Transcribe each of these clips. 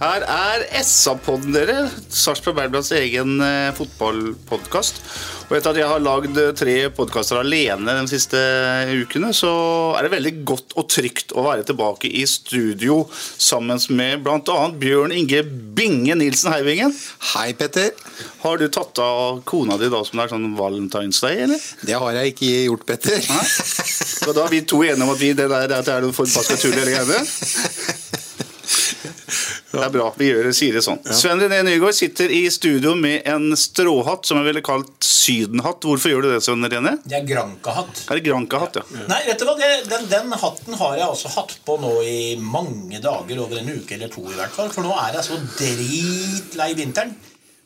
Her er SA-podden dere, Sarpsborg Bergblads egen eh, fotballpodkast. Og etter at jeg har lagd eh, tre podkaster alene de siste ukene, så er det veldig godt og trygt å være tilbake i studio sammen med bl.a. Bjørn Inge Binge Nilsen. Heivingen. Hei, Petter. Har du tatt av kona di da som det er sånn Valentine's Day, eller? Det har jeg ikke gjort, Petter. Så da er vi to enige om at vi, det der det er noe forbaska tull hele greiene? Det er bra. Vi gjør det, sier det sånn. Sven René Nygaard sitter i studio med en stråhatt som jeg ville kalt sydenhatt. Hvorfor gjør du det, Sven René? Det er granka-hatt Er det Granca-hatt, ja? Nei, vet du hva? Det, den, den hatten har jeg altså hatt på nå i mange dager, over en uke eller to i hvert fall. For nå er jeg så dritlei vinteren.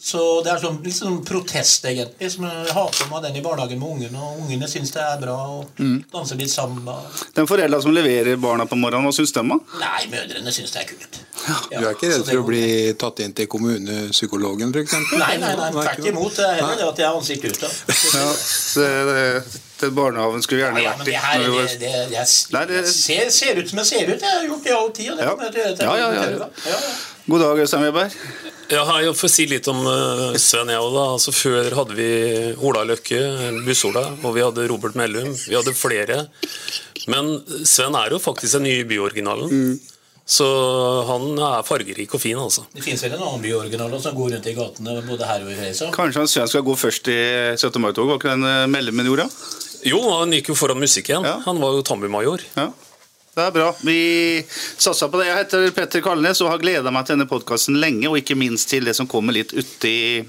Så det er sånn, litt sånn protest, egentlig. Som jeg har på meg den i barnehagen med ungene, og ungene syns det er bra å danse litt samba. Den foreldra som leverer barna på morgenen, hva syns de, da? Nei, mødrene syns det er kult. Ja, Du er ikke redd for å bli tatt inn til kommunepsykologen, f.eks.? Nei, nei, nei, tvert imot. Det er heller det at jeg har ansikt utad. Ja, det, det, barnehagen skulle gjerne Ja, ja, men vært i. det her, når det, det, det- ser, ser ut som jeg ser ut. Jeg har gjort det i all tid. Det Ja. å Ja, ja, ja, ja. ja, ja. God dag, Øystein Weberg. Ja, jeg får si litt om uh, Sven jeg da. Altså, før hadde vi Ola Løkke, Buss-Ola, og vi hadde Robert Mellum. Vi hadde flere. Men Sven er jo faktisk den nye byoriginalen. Så han er fargerik og fin, altså. Det fins vel en annen byoriginal som går rundt i gatene både her og i Freisa? Kanskje han Sven skal gå først i 17. mai-toget? Var ikke den eh, Mellemen gjorde? Jo, han gikk jo foran musikken. Ja. Han var jo Tambi-major. Ja. Det er bra. Vi satser på det. Jeg heter Petter Kalnes og har gleda meg til denne podkasten lenge, og ikke minst til det som kommer litt uti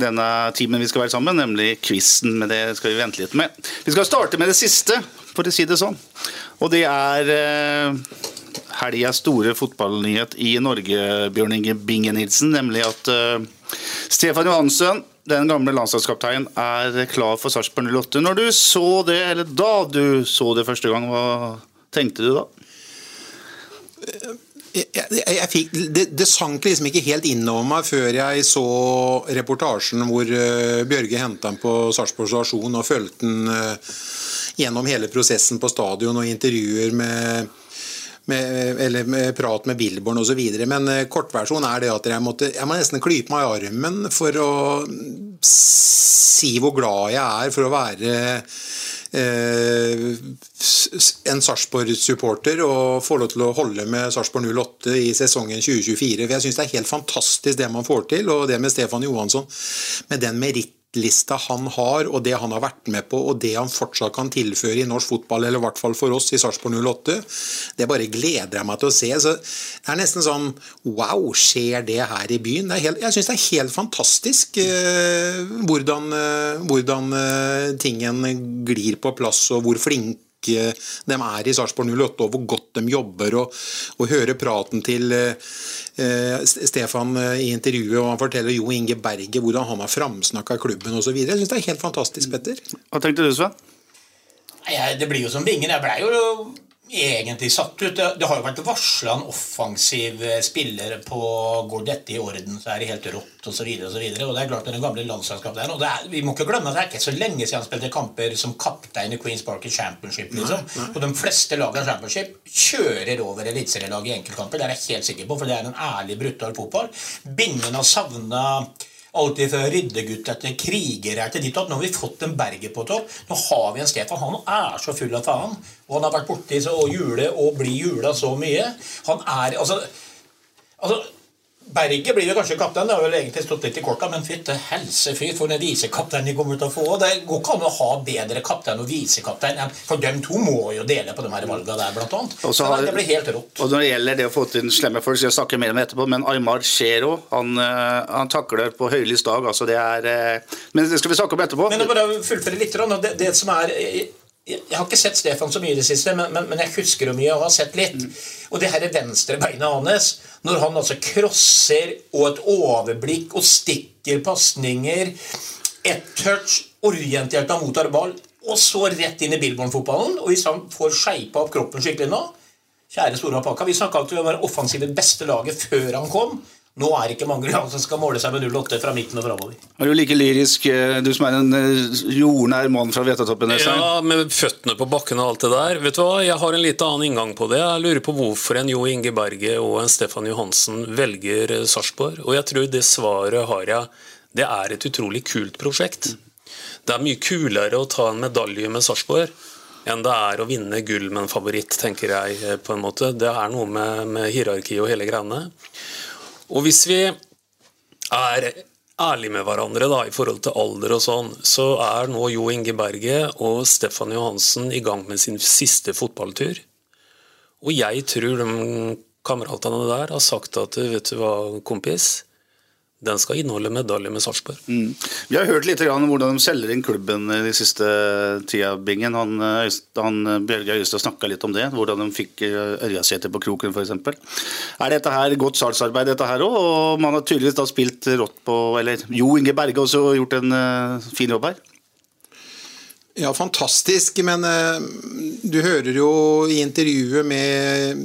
denne timen vi skal være sammen, nemlig quizen. Men det skal vi vente litt med. Vi skal starte med det siste, for å si det sånn. Og det er eh, helgas store fotballnyhet i Norge, Bjørn Inge Binge Nilsen, nemlig at eh, Stefan Johansen den gamle landslagskapteinen er klar for Sarpsborg 08. Når du så det, eller da du så det første gang, hva tenkte du da? Jeg, jeg, jeg fikk, det, det sank liksom ikke helt innover meg før jeg så reportasjen hvor uh, Bjørge henta ham på Sarpsborg stasjon og fulgte ham uh, gjennom hele prosessen på stadion og intervjuer med, med, eller med prat med Billborn osv. Men eh, kortversjonen er det at jeg måtte jeg må nesten klype meg i armen for å si hvor glad jeg er for å være eh, en Sarpsborg-supporter og få lov til å holde med Sarpsborg 08 i sesongen 2024. For jeg syns det er helt fantastisk det man får til, og det med Stefan Johansson. Med den merittlista han har, og det han har vært med på, og det han fortsatt kan tilføre i norsk fotball, eller i hvert fall for oss i Sarpsborg 08, det bare gleder jeg meg til å se. Så det er nesten sånn Wow, skjer det her i byen? Helt, jeg syns det er helt fantastisk eh, hvordan, eh, hvordan eh, tingen glir på plass, og hvor flinke de er i Sarpsborg 08, og hvor godt de jobber. Og, og høre praten til eh, Stefan eh, i intervjuet, og han forteller Jo Inge Berge hvordan han har framsnakka klubben osv. Jeg syns det er helt fantastisk, Petter. Hva tenkte du, Sven? Jeg- Det blir jo som vingen. Jeg blei jo egentlig satt ut. Det, det har jo vært varsla en offensiv eh, spiller på Går dette i orden, så er det helt rått osv. Og, så videre, og det er klart den gamle landslagskapteinen. Og det er, vi må ikke glemme at det er ikke så lenge siden han spilte kamper som kaptein i Queens Park i Championship. liksom. Og de fleste lagene i Championship kjører over eliteserielaget i enkeltkamper. Det er jeg helt sikker på, for det er en ærlig, brutal fotball. Bindende har savna Alltid fra ryddegutt etter krigere til ditt og. Nå har vi fått en Berger på topp. Nå har vi en Stefan. Han er så full av faen. Og han har vært borti så jule og bli jula så mye. Han er Altså, altså Berget blir jo kanskje kaptein, det har vel egentlig stått litt i korta, men fytte helsefy for den visekaptein de kommer til å få. Det går ikke an å ha bedre kaptein og visekaptein, for dem to må jo dele på de her valgene der, blant annet. Og så Så har- det blir helt rått. Og når det gjelder det å få til slemme folk, så jeg snakke mer om etterpå, men Aymar Shero, han, eh, han takler på høylys dag. altså det er... eh, Men det skal vi snakke om etterpå. Men bare fullføre litt, det, det som er jeg, har ikke sett Stefan så mye i det siste, men, men, men jeg husker jo mye og har sett litt. Og det her venstre beinet hans, når han altså crosser og et overblikk og stikker pasninger, ett touch, orientert av mottar ball, og så rett inn i Billborn-fotballen. Og hvis han får skeipa opp kroppen skikkelig nå Kjære store alpakka, vi snakka alltid om det offensive beste laget før han kom. Nå er det ikke mange lag som skal måle seg med 0-8 fra midten og framover. Er du like lyrisk, eh, du som er en eh, jordnær mann fra Vetatoppen? Ja, med føttene på bakken og alt det der. Vet du hva, Jeg har en litt annen inngang på det. Jeg lurer på hvorfor en Jo Inge Berge og en Stefan Johansen velger eh, Sarpsborg. Og jeg tror det svaret har jeg. Det er et utrolig kult prosjekt. Det er mye kulere å ta en medalje med Sarpsborg enn det er å vinne gull med en favoritt, tenker jeg. på en måte. Det er noe med, med hierarki og hele greiene. Og hvis vi er ærlige med hverandre da, i forhold til alder og sånn, så er nå Jo Inge Berge og Stefan Johansen i gang med sin siste fotballtur. Og jeg tror de kameratene der har sagt at vet du hva, kompis, den skal inneholde medalje med Sarpsborg. Mm. Vi har hørt litt grann om hvordan de selger inn klubben de siste tida, Bingen. Han, eh, han eh, Bjørge Øystad snakka litt om det, hvordan de fikk eh, Ørjasæter på kroken f.eks. Er dette her godt salgsarbeid, dette her òg? Og man har tydeligvis da spilt rått på Eller Jo Inge Berge har også gjort en fin jobb her. Ja, fantastisk, men du hører jo i intervjuet med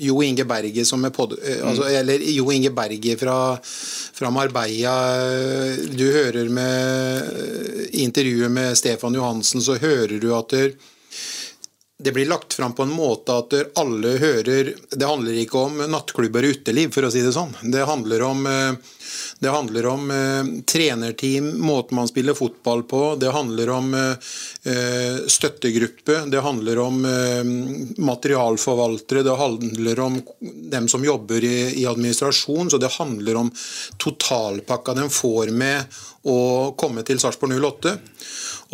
Jo Inge Berge som er pod, altså, mm. Eller Jo Inge Berge fra, fra Marbella. eh, Du hører med intervjuet med Stefan Johansen så hører du at der, det blir lagt fram på en måte at alle hører Det handler ikke om nattklubber og uteliv, for å si det sånn. Det handler om eh, det handler om eh, trenerteam, måten man spiller fotball på. Det handler om eh, støttegruppe. Det handler om materialforvaltere. Det handler om dem som jobber i, administrasjon. Så det handler om totalpakka de får med å komme til Sarpsborg 08.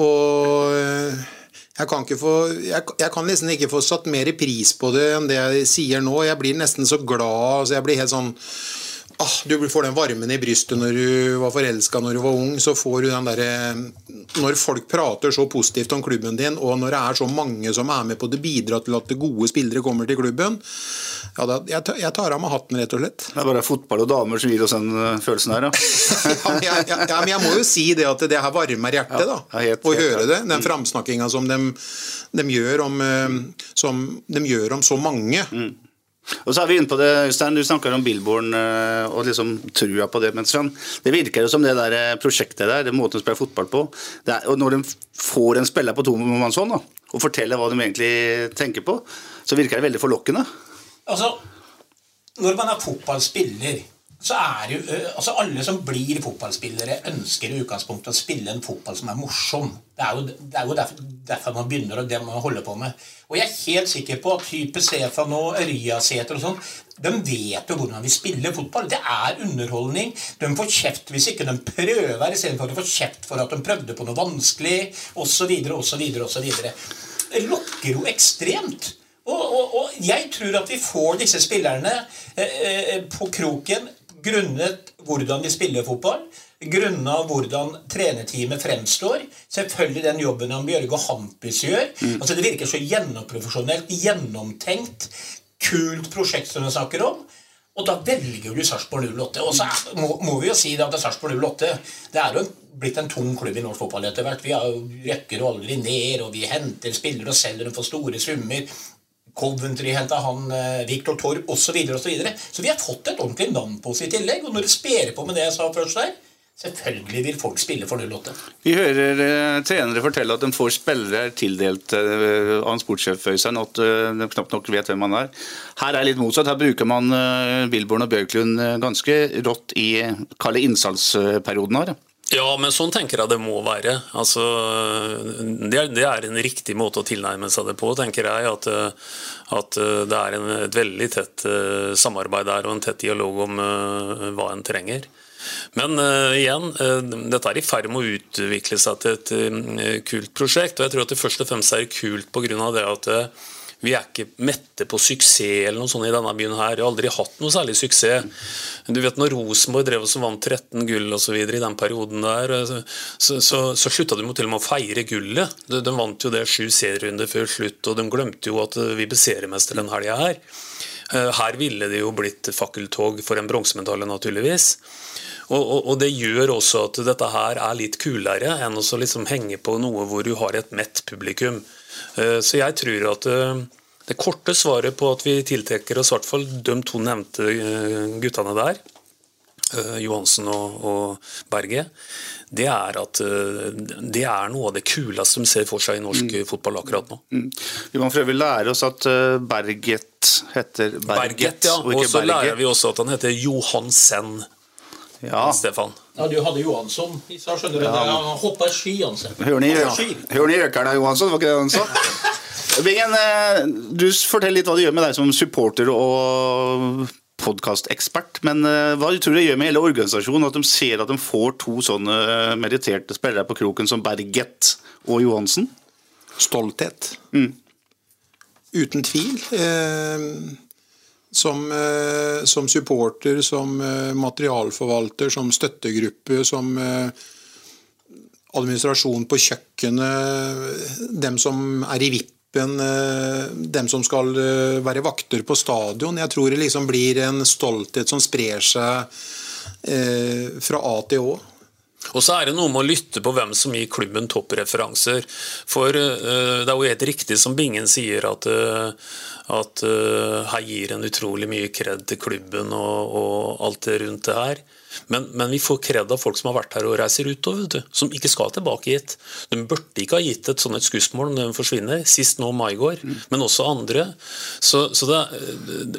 Og jeg kan, få, jeg, jeg kan nesten ikke få satt mer pris på det enn det jeg sier nå. Jeg blir nesten så glad. Altså jeg blir helt sånn ah, Du får den varmen i brystet når du var forelska når du var ung. Så får du den der, Når folk prater så positivt om klubben din, og når det er så mange som er med på det, bidrar til at gode spillere kommer til klubben ja, da, jeg, tar- jeg tar av meg hatten, rett og slett. Det er bare fotball og damer som gir oss den eh, følelsen her, ja. ja, men jeg, ja, ja, men jeg må jo si det at det her varmer hjertet, da. Ja, helt- å helt høre det. Den framsnakkinga som de, de, gjør om, eh, som de gjør om så mange. Og så er vi inne på det, Øystein, Du snakker om Billborn eh, og liksom trua på det. Men sånn, det virker jo som det der eh, prosjektet der, den måten de spiller fotball på er, og Når de får en spiller på tomannshånd og forteller hva de egentlig tenker på, så virker det veldig forlokkende. Altså, når man er fotballspiller, så er jo altså Alle som blir fotballspillere, ønsker i utgangspunktet å spille en fotball som er morsom. Det er jo, det er jo derfor, derfor man begynner, og det man holder på med. Og jeg er helt sikker på at type Stefan og Ørjasæter og sånn, de vet jo hvordan vi spiller fotball. Det er underholdning. De får kjeft hvis ikke de prøver, istedenfor de får kjeft for at de prøvde på noe vanskelig, osv., osv., osv. Lokker jo ekstremt. Og, og, og jeg tror at vi får disse spillerne eh, på kroken grunnet hvordan de spiller fotball. Grunnet hvordan trenerteamet fremstår. Selvfølgelig den jobben han Bjørge Hampus gjør. Altså Det virker så gjennomprofesjonelt, gjennomtenkt, kult prosjekt som han snakker om. Og da velger du Sarpsborg 08. Og så må, må vi jo si at det er Sarpsborg 08 Det er jo blitt en tung klubb i norsk fotball etter hvert. Vi har jo røkker jo aldri ned, og vi henter spillere og selger dem for store summer. Coventry henta han eh, Victor Torp osv. Så, videre, og så, videre. så vi har fått et ordentlig navn på oss i tillegg. Og når du sper på med det jeg sa først der, selvfølgelig vil folk spille for 08. Vi hører eh, trenere fortelle at de får spillere tildelt eh, av en sportssjef, Øystein, at eh, de knapt nok vet hvem han er. Her er litt motsatt. Her bruker man eh, Billborn og Bjørklund eh, ganske rått i kall det innsalgsperioden her. Ja, men sånn tenker jeg det må være. Altså, det, er, det er en riktig måte å tilnærme seg det på, tenker jeg. At, at det er en, et veldig tett uh, samarbeid der og en tett dialog om uh, hva en trenger. Men uh, igjen, dette er i ferd med å utvikle seg til et kult prosjekt. og jeg tror at det først og fremst er kult pga. det at vi er ikke mette på suksess eller noe sånt i denne byen her. Vi har aldri hatt noe særlig suksess. Du vet når Rosenborg drev og vant 13 gull og videre i den perioden der, så, så, så slutta de til og med å feire gullet. De, de vant jo det sju serierunder før slutt, og de glemte jo at vi ble seriemester den helga her. Eh, her ville det jo blitt fakkeltog for en bronsemedalje, naturligvis. Og, og, og, Det gjør også at dette her er litt kulere enn å liksom henge på noe hvor du har et mett publikum. Eh, så jeg tror at eh, det korte svaret på at vi tiltrekker oss i hvert fall de to nevnte eh, guttene der, Johansen og, og Berge, det er at det er noe av det kuleste de ser for seg i norsk mm. fotball akkurat nå. Mm. Vi må for øvrig lære oss at Berget heter Berget, Berget ja. og ikke Og så lærer vi også at han heter Johansen. Ja. Stefan. Ja, du hadde Johansson i skjønner du. Ja. Han hoppa ski, han. Hør ni røkerne, Johansson? Var ikke det han sa? Bingen, eh, du forteller litt hva det gjør med deg som supporter og podkastekspert. Men hva du tror du det gjør med hele organisasjonen at de ser at de får to sånne meritterte spillere på kroken som Berget og Johansen? Stolthet. Mm. Uten tvil. Eh som, eh, som supporter, som eh, materialforvalter, som støttegruppe, som eh, administrasjon på kjøkkenet, dem som er i vippen, dem som skal være vakter på stadion. Jeg tror det liksom blir en stolthet som sprer seg fra A til Å. Og så er det noe med å lytte på hvem som gir klubben toppreferanser. For uh, det er jo helt riktig som Bingen sier, at uh, at uh, her gir en utrolig mye kred til klubben og, og alt det rundt det her. Men, men, vi får kred av folk som har vært her og reiser utover, som ikke skal tilbake hit. De burde ikke ha gitt et sånt skussmål når de forsvinner, sist nå Maigård, mm. men også andre. Så, så det,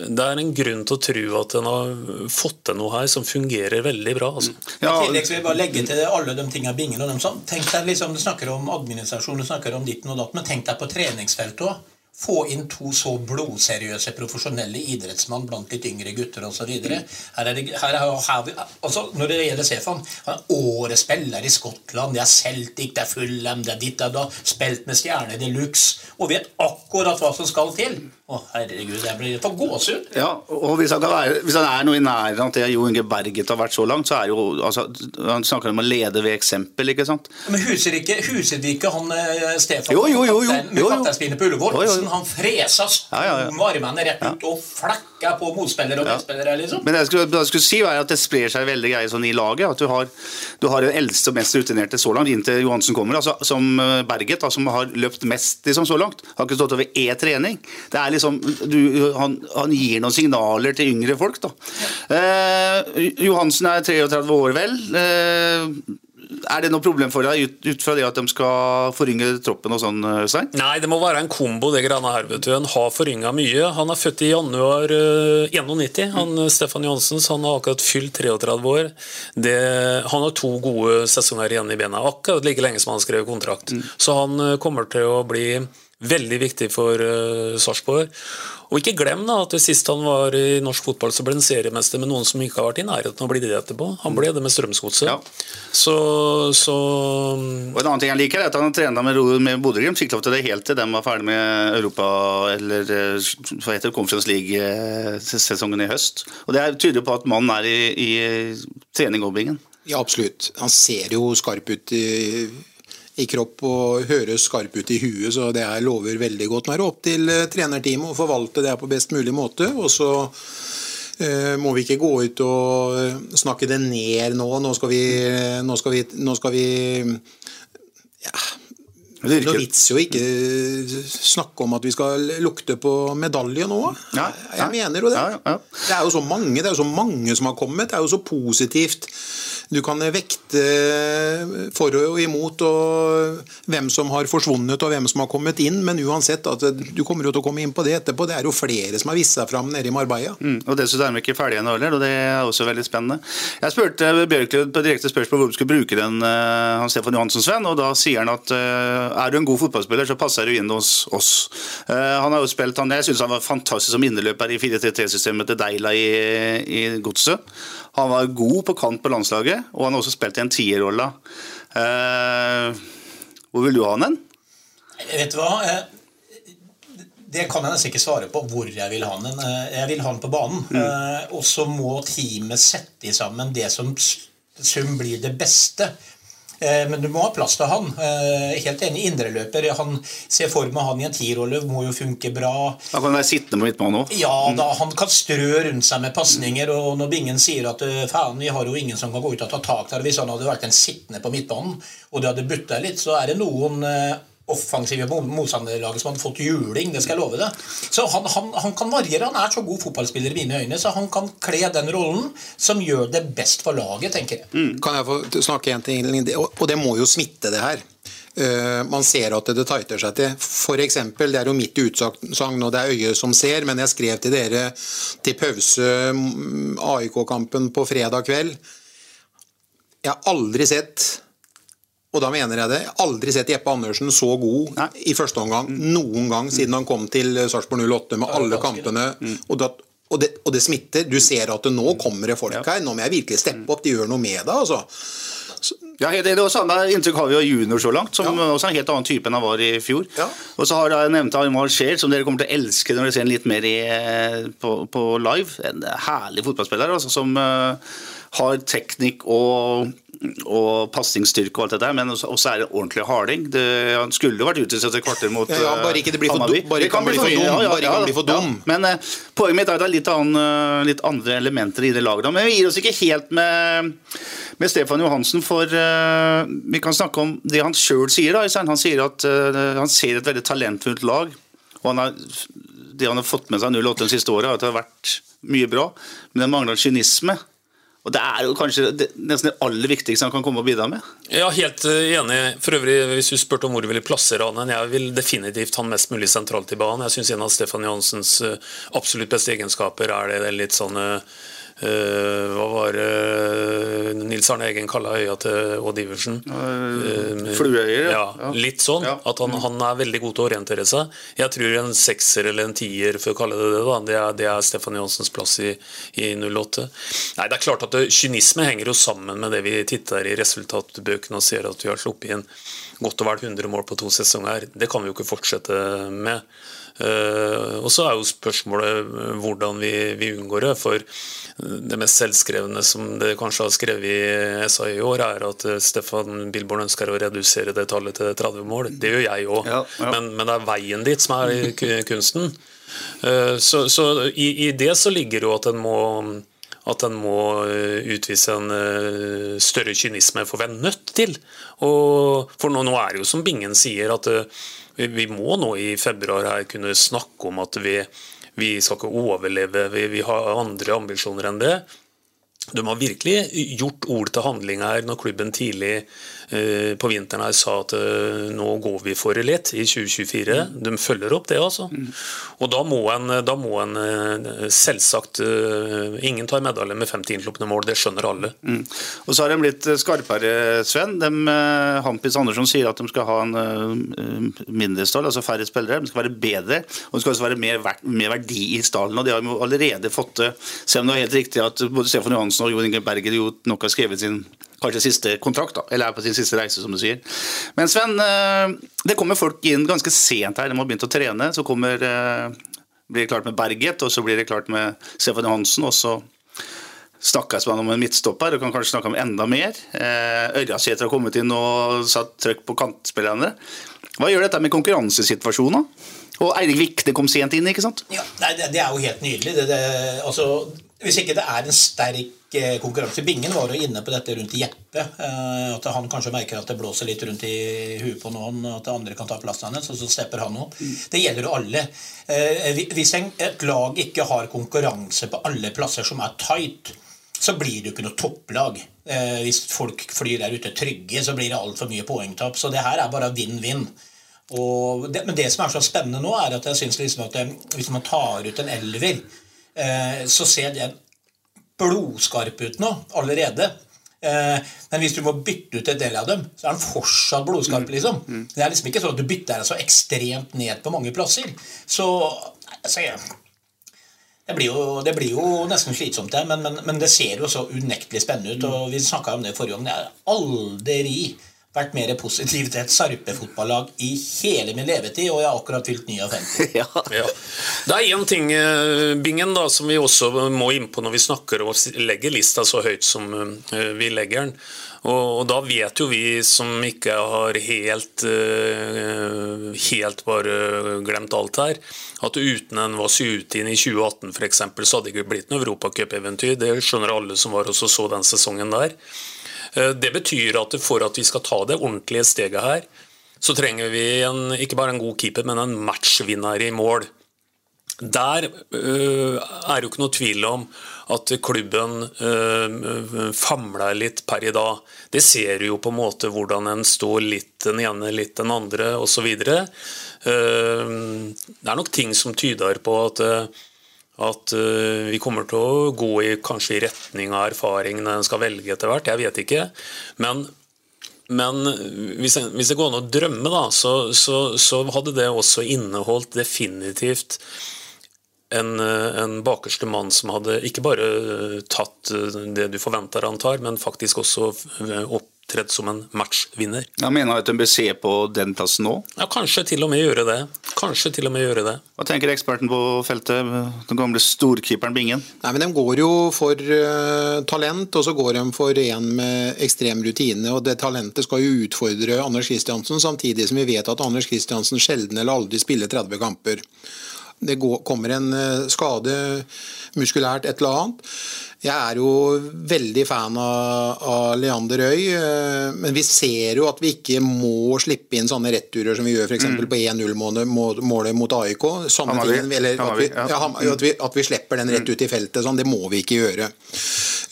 det, er en grunn til å tro at en har fått til noe her som fungerer veldig bra. Altså. Mm. Ja. I tillegg vil jeg bare legge til alle de tingene Bingen og dem sånn. Tenk deg liksom, Du snakker om administrasjon, du snakker om ditten og datten, men tenk deg på treningsfeltet òg få inn to så blodseriøse profesjonelle idrettsmann blant litt yngre gutter osv. Altså Når det gjelder Stefan årets spiller i Skottland. Det er Celtic, det er Fulham, det er ditt og datt. Spilt med stjerne de luxe. Og vet akkurat hva som skal til. Å, herregud, jeg blir for gåsehud. Ja, og hvis han, være, hvis han, er noe i nærheten av det Jo Inge Berget har vært så langt, så er jo altså, Han snakker om å lede ved eksempel, ikke sant? Men huser ikke, huset ikke han eh, Stefan jo, jo, jo, jo, med kapteinspinnet på Ullevål? Han fresa ja, ja, ja. armene rett ut og flakka på motspillere og medspillere, liksom. Men det jeg skulle, jeg skulle si, var at det sprer seg veldig greie sånn i laget. At du har, du har den eldste og mest rutinerte så langt, inntil Johansen kommer, altså, som eh, Berget, da, som har løpt mest liksom, så langt. Har ikke stått over E trening. Det er liksom du, han, han, gir noen signaler til yngre folk. da. Eh, Johansen er 33 år, vel. Eh, er det noe problem for deg ut, ut, fra det at de skal forynge troppen og sånn, eh, Stein? Nei, det må være en kombo, det greiene her. vet du. Han har forynga mye. Han er født i januar uh, 91, han mm. Stefan Johansen, han har akkurat fylt 33 år. Det, han har to gode sesonger igjen i bena, akkurat like lenge som han skrev kontrakt. Mm. Så han kommer til å bli veldig viktig for uh, Sarpsborg. Og ikke glem da at sist han var i norsk fotball, så ble han seriemester med noen som ikke har vært i nærheten av å bli det etterpå. Han ble det med Strømsgodset. Ja. Så, så, Og En annen ting jeg liker, er at han trena med, med Bodø-Glimt. Fikk lov til det helt til de var ferdig med Europa, eller eh, hva heter det, Conference League-sesongen i høst. Og Det tyder på at mannen er i, i trening og bingen. Ja, absolutt. Han ser jo skarp ut i i kropp og høres skarp ut i huet, så det her lover veldig godt. Nå er det opp til eh, trenerteamet å forvalte det på best mulig måte. og så eh, må vi ikke gå ut og eh, snakke det ned nå. Nå skal vi, nå skal vi, nå skal vi ja, Det er noe vits jo ikke snakke om at vi skal lukte på medalje nå. Ja, Jeg mener jo det. Ja, ja. Det er jo så mange det er jo så mange som har kommet. Det er jo så positivt. Du kan vekte for og imot og hvem som har forsvunnet og hvem som har kommet inn, men uansett, at du kommer jo til å komme inn på det etterpå. Det er jo flere som har vist seg fram nede i Marbella. Mm, og Dessuten er de ikke ferdige ennå heller, og det er også veldig spennende. Jeg spurte Bjørklund på direkte spørsmål hvor vi skulle bruke den, uh, han Stefan Johansen Sven, og da sier han at uh, er du en god fotballspiller, så passer du inn hos oss. Uh, han har jo spilt, han, Jeg syns han var fantastisk som inneløper i 4-3-3-systemet til Deila i, i Godset. Han var god på kant på landslaget, og han har også spilt i en tierrolle. Uh, hvor vil du ha han hen? Vet du hva? Eh, Det kan jeg nesten ikke svare på hvor jeg vil ha den. Eh, Jeg vil ha den på banen. Mm. Og så må teamet sette sammen det som sum blir det beste. Eh, Men du må ha plass til han. Eh, Helt enig, indreløper. Han ser for meg han i en tierrolle må jo funke bra. Han kan være sittende på midtbanen òg. Ja, da han kan strø rundt seg med pasninger, og når Bingen sier at eh, faen, vi har jo ingen som kan gå ut og ta tak der Hvis han hadde vært en sittende på midtbanen, og det hadde butta litt, så er det noen offensive motstanderlaget som hadde fått juling, det skal jeg love deg. Så han, han, han kan variere. Han er så god fotballspiller i mine øyne, så han kan kle den rollen som gjør det best for laget, tenker jeg. Kan jeg få snakke en ting? Og det må jo smitte, det her. Eh, man ser at det tighter seg til. For eksempel, det er jo mitt utsagn, og det er øyet som ser, men jeg skrev til dere til pause mm, AIK-kampen på fredag kveld. Jeg har aldri sett og da mener jeg det. Aldri sett Jeppe Andersen så god i første omgang noen gang siden han kom til Sarpsborg 08 med alle kampene. Og, da, og, det, og det smitter. Du ser at det nå kommer det folk her. Nå må jeg virkelig steppe opp. De gjør noe med det, altså. Ja, helt enig. Og Samme inntrykk har vi av junior så langt, som også er en helt annen type enn han var i fjor. Og så har jeg nevnt Aymar Scheer, som dere kommer til å elske når dere ser ham litt mer i, på, på live. En herlig fotballspiller altså, som eh, har teknikk og, og pasningsstyrke og alt det der, men også, er det ordentlig harding. Det, han skulle vært ute etter kvarter mot Ja, ja, bare eh, ikke det blir for Hammarby. dum- bare ikke han blir for dum, bare ikke han blir for dum. Men eh, poenget mitt er at det er litt, annen, eh, litt andre elementer i det laget. Men vi gir oss ikke helt med, med Stefan Johansen, for eh, vi kan snakke om det han sjøl sier. da, Han sier at eh, han ser et veldig talentfullt lag. og han har, Det han har fått med seg 08 de siste åra, at det har vært mye bra, men det mangler kynisme. Og Det er jo kanskje det, nesten det aller viktigste han kan komme og bidra med. Ja, helt eh, enig. For øvrig, Hvis du spurte om hvor du ville plassere han, jeg vil definitivt han mest mulig sentralt i banen. Jeg syns en av Stefan Johansens eh, absolutt beste egenskaper er det, det litt sånn eh, Hva var det Nils Arne Eggen kalla øya til Odd Iversen? Eh, flueøyer, ja. ja. Litt sånn. At han, han er veldig god til å orientere seg. Jeg tror en sekser eller en tier, for å kalle det det, da, det er, det er Stefan Johansens plass i, i 08. Nei, det er klart at det, Kynisme henger jo sammen med det vi titter i resultatbøkene og ser at vi har sluppet inn godt og vel 100 mål på to sesonger. Det kan vi jo ikke fortsette med. Eh, og så er jo spørsmålet eh, hvordan vi, vi unngår det. For det mest selvskrevne som det kanskje har skrevet i SA i år, er at eh, Stefan Bilborn ønsker å redusere det tallet til 30 mål. Det gjør jeg òg. Men, men det er veien dit som er kunsten. Så, så i, i det så ligger jo at en må at en må utvise en større kynisme, for vi er nødt til. Og, for nå, nå er det jo som Bingen sier, at vi, vi må nå i februar her kunne snakke om at vi, vi skal ikke overleve, vi, vi har andre ambisjoner enn det. De har virkelig gjort ord til handling her når klubben tidlig på vinteren her sa at eh, nå går vi for lett i 2024. De følger opp det, altså. Og da må en, da må en eh, selvsagt eh, Ingen tar medalje med 50 innslupne mål, det skjønner alle. Mm. Og så har de blitt skarpere, Sven. De, eh, Hampis Andersson sier at de skal ha en eh, mindre stall, altså færre spillere. De skal være bedre, og det skal også være mer, mer verdi i stallen. og Det har de allerede fått til. Selv om det er helt riktig at både Stefan Johansen og Jon Inge Berger jo nok har skrevet sin kanskje siste kontrakt, da, eller er på sin siste reise, som du sier. Men Sven, eh, det kommer folk inn ganske sent her. De har begynt å trene. Så kommer, eh, blir det klart med Berget, og så blir det klart med Stefan Johansen. og så snakkes man om en midtstopper, og kan kanskje snakke om enda mer. Eh, Ørjasæter har kommet inn og satt trøkk på kantspillerne. Hva gjør dette med konkurransesituasjonen? Og Eirik Vikne kom sent inn, ikke sant? Ja, nei, det, det er jo helt nydelig. Det, det, altså, hvis ikke det er en sterk eh, konkurranse Bingen var jo inne på dette rundt i Jeppe. eh, At han kanskje merker at det blåser litt rundt i huet på noen, og at andre kan ta plassen hans, og så stepper han opp. Det gjelder jo alle. Eh, Hvis et lag ikke har konkurranse på alle plasser som er tight, så blir det jo ikke noe topplag. Hvis folk flyr der ute trygge, så blir det altfor mye poengtap. Så det her er bare vinn-vinn. Men det som er så spennende nå, er at jeg synes liksom at hvis man tar ut en elver, så ser den blodskarp ut nå allerede. Eh, men hvis du må bytte ut en del av dem, så er den fortsatt blodskarp. liksom. Det er liksom ikke sånn at du bytter deg så ekstremt ned på mange plasser. Så altså, ja. det, blir jo, det blir jo nesten slitsomt, det, men, men, men det ser jo så unektelig spennende ut. og Vi snakka om det forrige gang. Det har aldri vært mer positiv til et Sarpe-fotballag i hele min levetid, og jeg har akkurat fylt 59. Ja. Det er én ting, eh, Bingen, da, som vi også må inn på når vi snakker og legger lista så høyt som eh, vi legger den. Og, og da vet jo vi som ikke har helt, eh, helt bare glemt alt her, at uten en Vasiutin i 2018 f.eks., så hadde det ikke blitt noe europacupeventyr. Det skjønner alle som var og så den sesongen der. Eh, Det betyr at for at vi skal ta det ordentlige steget her, så trenger vi en, ikke bare en god keeper, men en matchvinner i mål. Der øh, er jo ikke noe tvil om at klubben øh, famler litt per i dag. Det ser jo på en måte hvordan en står litt den ene, litt den andre osv. Uh, det er nok ting som tyder på at øh, at øh, vi kommer til å gå i, kanskje i retning av erfaringene en skal velge etter hvert. Jeg vet ikke. Men, men hvis, det går an å drømme, da, så, så, så hadde det også inneholdt definitivt en, øh, en bakerste mann som hadde ikke bare øh, tatt det du forventer han tar, men faktisk også øh, opptredd som en matchvinner. Jeg mener at en bør se på den plassen nå. Ja, kanskje til og med gjøre det. Kanskje til og med gjøre det. Hva tenker eksperten på feltet, den gamle storkeeperen Bingen? Nei, men De går jo for uh, talent, og så går de for en med ekstrem rutine. og Det talentet skal jo utfordre Anders Kristiansen, samtidig som vi vet at Anders Kristiansen sjelden eller aldri spiller 30 kamper. Det går, kommer en uh, skade muskulært, et eller annet. Jeg er jo veldig fan av, av Leander Øy, eh, men vi ser jo at vi ikke må slippe inn sånne returer som vi gjør f.eks. Mm. på 1-0-målet mot AIK. Sånne Hammarby. ting, eller at vi, ja. ja, at, vi, at vi slipper den rett ut i feltet. Sånn, det må vi ikke gjøre.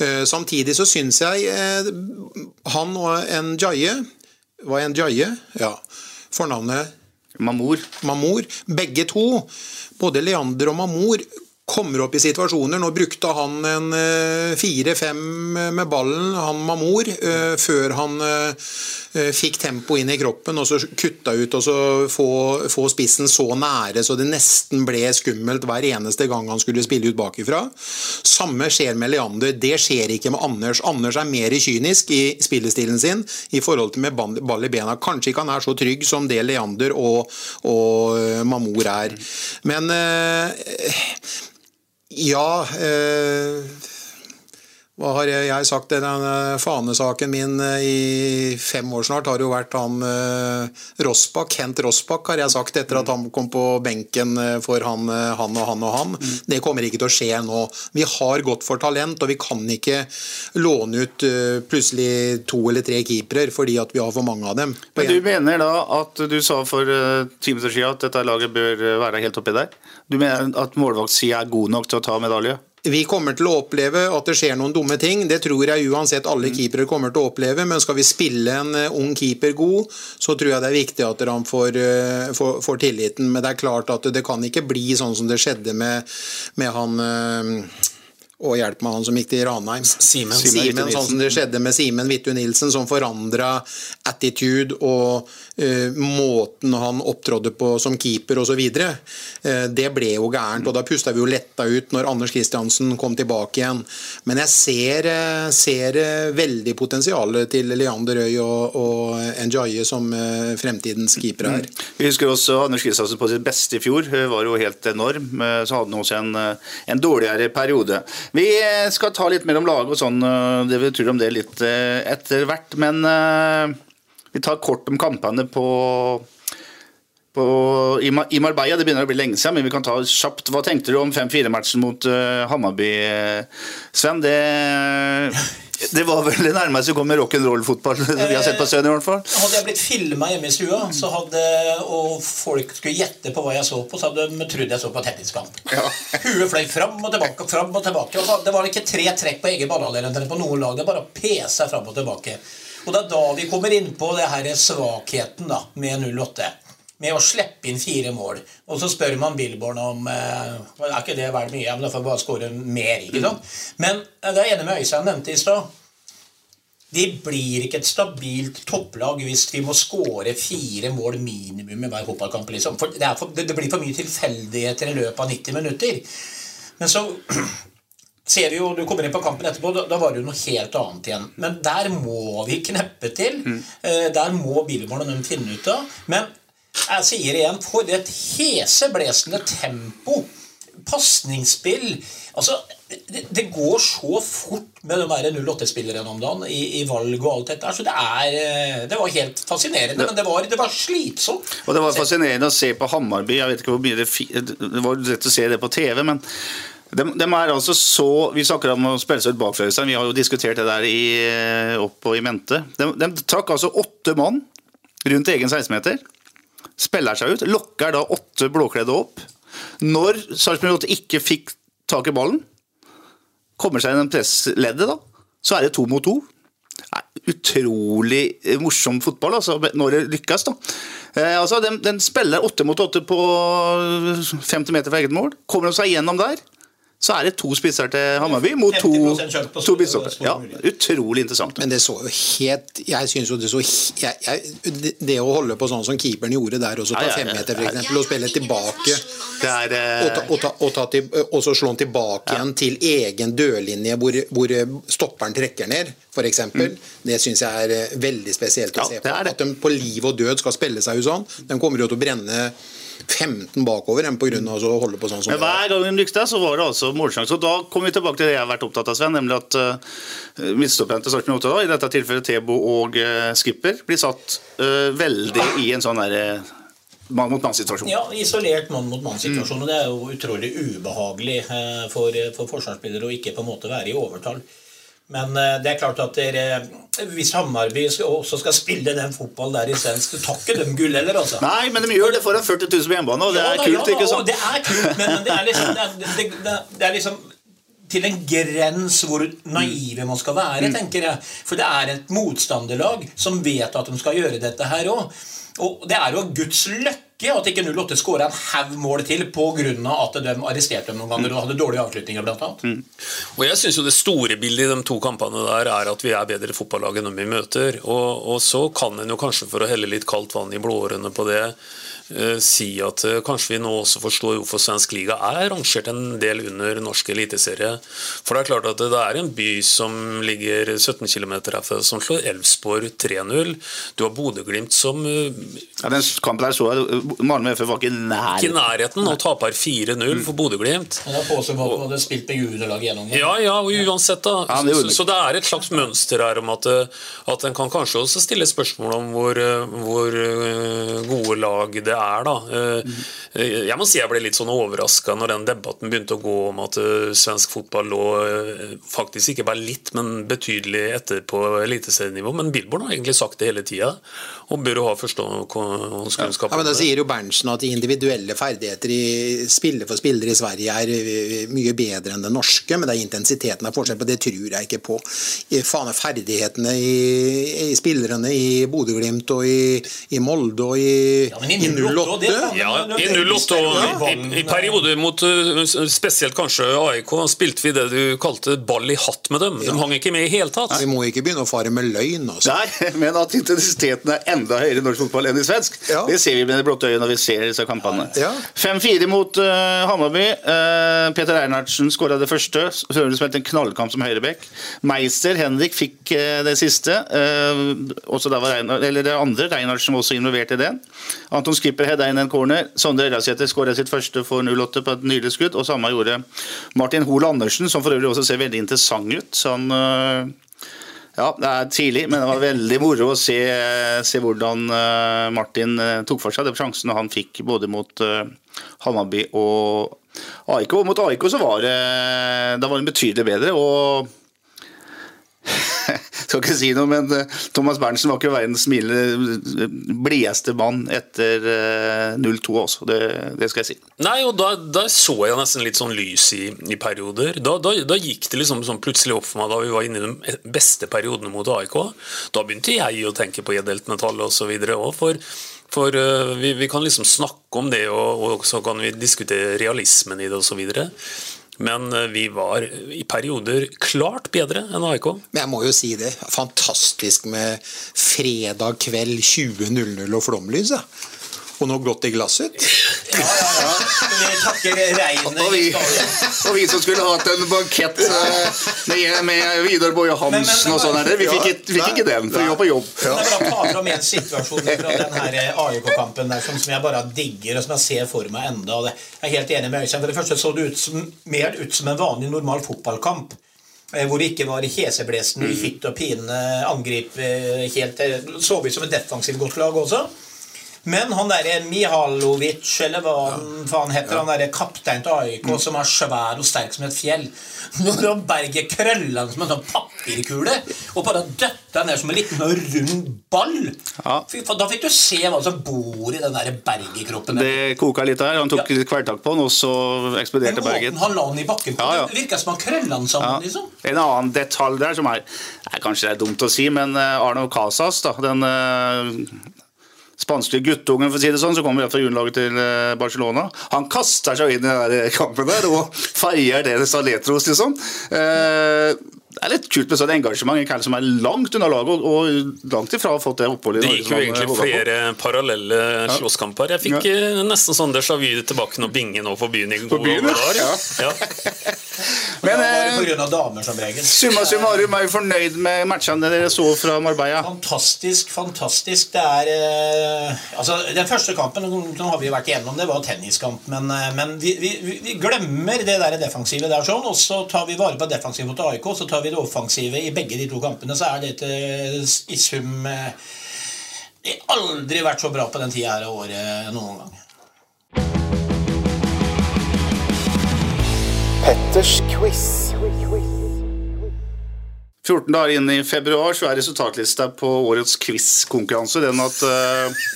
Eh, Samtidig så syns jeg eh, han og en Jaye Var en Jaye? Ja. Fornavnet Mamour. Mamour. Begge to, både Leander og Mamour, kommer opp i situasjoner. Nå brukte han en eh, fire-fem med ballen, han Mamour, eh, før han eh, eh, fikk tempo inn i kroppen og så kutta ut og så få, få spissen så nære så det nesten ble skummelt hver eneste gang han skulle spille ut bakifra. Samme skjer med Leander. Det skjer ikke med Anders. Anders er mer kynisk i spillestilen sin i forhold til med ball i bena. Kanskje ikke han er så trygg som det Leander og, og eh, Mamour er. Men eh, ja eh, Hva har jeg, sagt? Den fanesaken min eh, i fem år snart har jo vært han eh, Rossbakk. Kent Rossbakk har jeg sagt etter at han kom på benken eh, for han, eh, han og han og han. Det kommer ikke til å skje nå. Vi har gått for talent, og vi kan ikke låne ut eh, plutselig to eller tre keepere fordi at vi har for mange av dem. Men du mener da at du sa for ti minutter siden at dette laget bør eh, være helt oppi der? Du mener at målvaktsida er god nok til å ta medalje? Vi kommer til å oppleve at det skjer noen dumme ting. Det tror jeg uansett alle keepere kommer til å oppleve. Men skal vi spille en eh, ung keeper god, så tror jeg det er viktig at han får, eh, får, får tilliten. Men det er klart at det kan ikke bli sånn som det skjedde med, med han eh, og hjelp meg, han som gikk til Ranheim. Simen. Simen Simen, sånn som det skjedde med Simen Vittu Nilsen, som forandra attitude og måten han opptrådde på som keeper osv. Uh, det ble jo gærent, og da pusta vi jo letta ut når Anders Kristiansen kom tilbake igjen. Men jeg ser, eh, ser eh, veldig potensialet til Leander Øy og, og Njaye som eh, fremtidens keepere her. Vi husker også Anders Kristiansen på sitt beste i fjor. Hun Var jo helt enorm. eh, Så hadde han også en, eh, en dårligere periode. Vi eh, skal ta litt mer om laget og sånn. eh, Det vi tror om det litt eh, etter hvert. Men eh, vi tar kort om kampene på på, i, Ma- Marbella. Det begynner å bli lenge siden, men vi kan ta kjapt. Hva tenkte du om 5-4-matchen mot uh, Hammarby, eh, Sven? Det, det var vel det nærmeste vi kom med rock'n'roll-fotball vi har sett på Sønn i hvert fall. Hadde jeg blitt filma hjemme i stua, så hadde, og folk skulle gjette på hva jeg så på, så hadde de trodd jeg så på tenniskamp. Huet fløy fram og tilbake, fram og tilbake. Og så- det var ikke tre trekk på egen banehalvdel på noen lag. Det bare pesa fram og tilbake. Og det er da vi kommer inn på det her svakheten da, med 08. Med å slippe inn fire mål. Og så spør man Billborn om eh, Er ikke det vel mye? Men da får vi bare skåre mer. ikke sant? Men eh, det er enig med Øystein nevnte i stad. Vi blir ikke et stabilt topplag hvis vi må skåre fire mål minimum i hver fotballkamp. Liksom. For det, for, det blir for mye tilfeldigheter i løpet av 90 minutter. Men så ser vi jo, Du kommer inn på kampen etterpå, da, da var det jo noe helt annet igjen. Men der må vi kneppe til. Eh, der må Billborn og dem finne ut av. Men jeg sier igjen, for et heseblesende tempo. Pasningsspill. Altså, det, det går så fort med de der 08-spillerne om dagen i, i valg og alt dette. Så det er eh, Det var helt fascinerende, men det var, det var slitsomt. Og det var fascinerende å se på Hammarby. Jeg vet ikke hvor mye det, det var lett å se det på TV, men de, de er altså så Vi snakker om å spille seg ut bakfra. Vi har jo diskutert det der i, eh, opp og i mente. De, de trakk altså åtte mann rundt egen 16-meter. Spiller seg ut. Lokker da åtte blåkledde opp. Når Sarpsborg 8 ikke fikk tak i ballen, kommer seg gjennom pressleddet, da, så er det to mot to. Utrolig morsom fotball altså, når det lykkes. da. Eh, altså, den, den spiller åtte mot åtte på 50 meter fra eget mål. Kommer de seg gjennom der, så er det to spisser til Hammarby mot to, 50% kjørt på to skole- Ja, utrolig interessant. Men det så jo helt Jeg syns jo det så jeg, jeg, det- å holde på sånn som keeperen gjorde der, og så ta femmeter eksempel, og spille tilbake er eh, og, ta, og, ta, og, ta til, og så slå den tilbake igjen til egen dørlinje hvor, hvor stopperen trekker ned, f.eks. Mm. Det syns jeg er eh, veldig spesielt å Ja, se på. At de på liv og død skal spille seg ut sånn. De kommer jo til å brenne 15 bakover enn pga. å holde på sånn som Men hver gang de lyktes, så var det altså målsjanse. Og da kommer vi tilbake til det jeg har vært opptatt av, Sven, nemlig at uh, midtstopperne til Sarpsborg 8, da, i dette tilfellet Tebo og uh, Skipper, blir satt uh, veldig i en sånn derre mann mot mann-situasjon. Ja, isolert mann mot mann-situasjon. og Det er jo utrolig ubehagelig eh, for, for forsvarsspillere å ikke på en måte være i overtall. Men eh, det er klart at dere, hvis Hammarby også skal spille den fotball der i svensk, tar ikke de gull heller, altså. Nei, men de gjør det foran 40 000 på hjemmebane, og det Ja er da, kult, ja ikke sant? Det er kult, men, men det er liksom det, det, det, det er liksom til en grens hvor naive man skal være, tenker jeg. For det er et motstanderlag som vet at de skal gjøre dette her òg. Og det er jo Guds løkke at ikke 08 skåra en haug mål til pga. at de arresterte dem noen ganger og hadde dårlige avslutninger, blant annet. Og jeg synes jo Det store bildet i de to kampene der er at vi er bedre fotballag enn vi møter. Og, og så kan en jo kanskje, for å helle litt kaldt vann i blåårene på det, eh, si at eh, kanskje vi nå også forstår hvorfor svensk liga er rangert en del under norsk eliteserie. For det er klart at det er en by som ligger 17 km herfra, som slår Elfsborg 3-0. Du har Bodø-Glimt som eh, Ja, den kampen der så jeg, Malmö FF var ikke i ikke nærheten. nærheten og taper 4-0 for Bodø-Glimt. Men det er påstått at hadde spilt med juniorlag gjennom Ja, ja, og uansett da. Ja, det så, så det er et slags mønster her om at, eh, at en kan kanskje også stille spørsmål om hvor, eh, hvor eh, gode lag det er da. Jeg må si jeg ble litt sånn overrasket når den debatten begynte å gå om at svensk fotball lå faktisk ikke bare litt, men betydelig etter på eliteserienivå. Men Billborn har egentlig sagt det hele tiden og bør ha forståelseskunnskap Ja, men Da det. sier jo Berntsen at individuelle ferdigheter i spiller for spillere i Sverige er eh, mye bedre enn det norske, men det er intensiteten av forskjell på det tror jeg ikke på. I Faen er ferdighetene i, i spillerne i Bodø-Glimt og i, i Molde og i, Ja, men i i 08, det 08 kan- Ja, i 08 og i, i perioder mot uh, spesielt kanskje AIK spilte vi det du kalte ball i hatt med dem. De hang ikke med i hele tatt. Vi må ikke begynne å fare med løgn. Altså. Nei, men at intensiteten er enda høyere norsk fotball enn i svensk, Ja. det ser vi med det blotte øyet når vi ser disse kampene. Ja. 5-4 mot uh, Hammarby. Uh, Peter Einartsen skåra det første. Sørensen spilte en knallkamp som høyrebekk. Meister Henrik fikk uh, det siste. Også da var Reinar, eller det andre. Reinartsen var også involvert i det. Anton Skipper hedda inn en corner. Sondre Ørjasæter skåra sitt første for 08 på et nydelig skudd. Og samme gjorde Martin Hoel Andersen, som for øvrig også ser veldig interessant ut. Han Ja, det er tidlig, men det var veldig moro å se, se hvordan eh, Martin eh, tok for seg de sjansene han fikk både mot uh, Hammarby og AIK. Mot AIK så var det, da var det betydelig bedre. og skal ikke si noe, men eh, Thomas Berntsen var ikke verdens smilende, blideste mann etter eh, 0-2 også. Det, det, skal jeg si. Nei, og da, da, så jeg nesten litt sånn lys i, i perioder. Da, da, da, gikk det liksom sånn plutselig opp for meg da vi var inne i de beste periodene mot AIK. Da begynte jeg å tenke på edelt metall osv. òg, for for vi, vi, kan liksom snakke om det, og, og, så kan vi diskutere realismen i det osv. Men uh, vi var i perioder klart bedre enn AIK. Men jeg må jo si det. Fantastisk med fredag kveld 20.00 og flomlys. Ja og noe godt i glasset. Ja, ja, ja. Vi takker regnet og, vi, og vi som skulle hatt en bankett eh, med, med Vidar Boje Hansen og sånn, vi fikk, ikke, fikk ikke den, for vi var på jobb. Ja. Jeg bare ta fram en situasjon fra den her eh, AIK-kampen der som, jeg bare digger, og som jeg ser for meg enda. Og jeg er helt enig med Øystein. For det første så det ut som, mer ut som en vanlig, normal fotballkamp eh, hvor det ikke var heseblesende i hytt og pine angrip helt Så ut som et defensivt godt lag også. Men han derre Mihalovic, eller hva ja. faen heter, ja. han derre kaptein til AIK mm. som er svær og sterk som et fjell Når han berger krøllene som en sånn papirkule og bare døtter ned som en liten rund ball ja. Da fikk du se hva som bor i den der bergekroppen. Det koka litt der. Han tok ja. kvelertak på den, og så eksploderte berget. Men han la den i bakken på, ja, det virka som han krølla den sammen. liksom. En annen detalj der som er, er Kanskje det er dumt å si, men eh, Arno Casas, da, den uh, spanske guttungen, for å si det sånn, som kommer fra juniorlaget til eh, Barcelona. Han kaster seg inn i den kampen der og feier det Saletros, liksom. Eh, det er litt kult med sånn engasjement. En som er langt unna laget og langt ifra har fått det oppholdet. Det gikk jo egentlig flere parallelle slåsskamper. Jeg fikk ja. Eh, nesten sånn déjà vu tilbake når Binge nå på byen i gode år. Ja. ja. Men eh, pga. damer som regel. Summa summarum, er vi fornøyd med matchene dere så fra Marbella? Fantastisk, fantastisk. Det er eh, Altså, den første kampen nå har vi vært igjennom, det var tenniskamp, men, eh, men vi, vi, vi, glemmer det der defensive der sånn, og så tar vi vare på defensivet mot AIK. så tar vi det offensive i begge de to kampene, så er dette i sum eh, Det har aldri vært så bra på den tida her av året noen gang. Petters quiz. 14 dager inn i februar så er resultatlista på årets quizkonkurranse den at uh,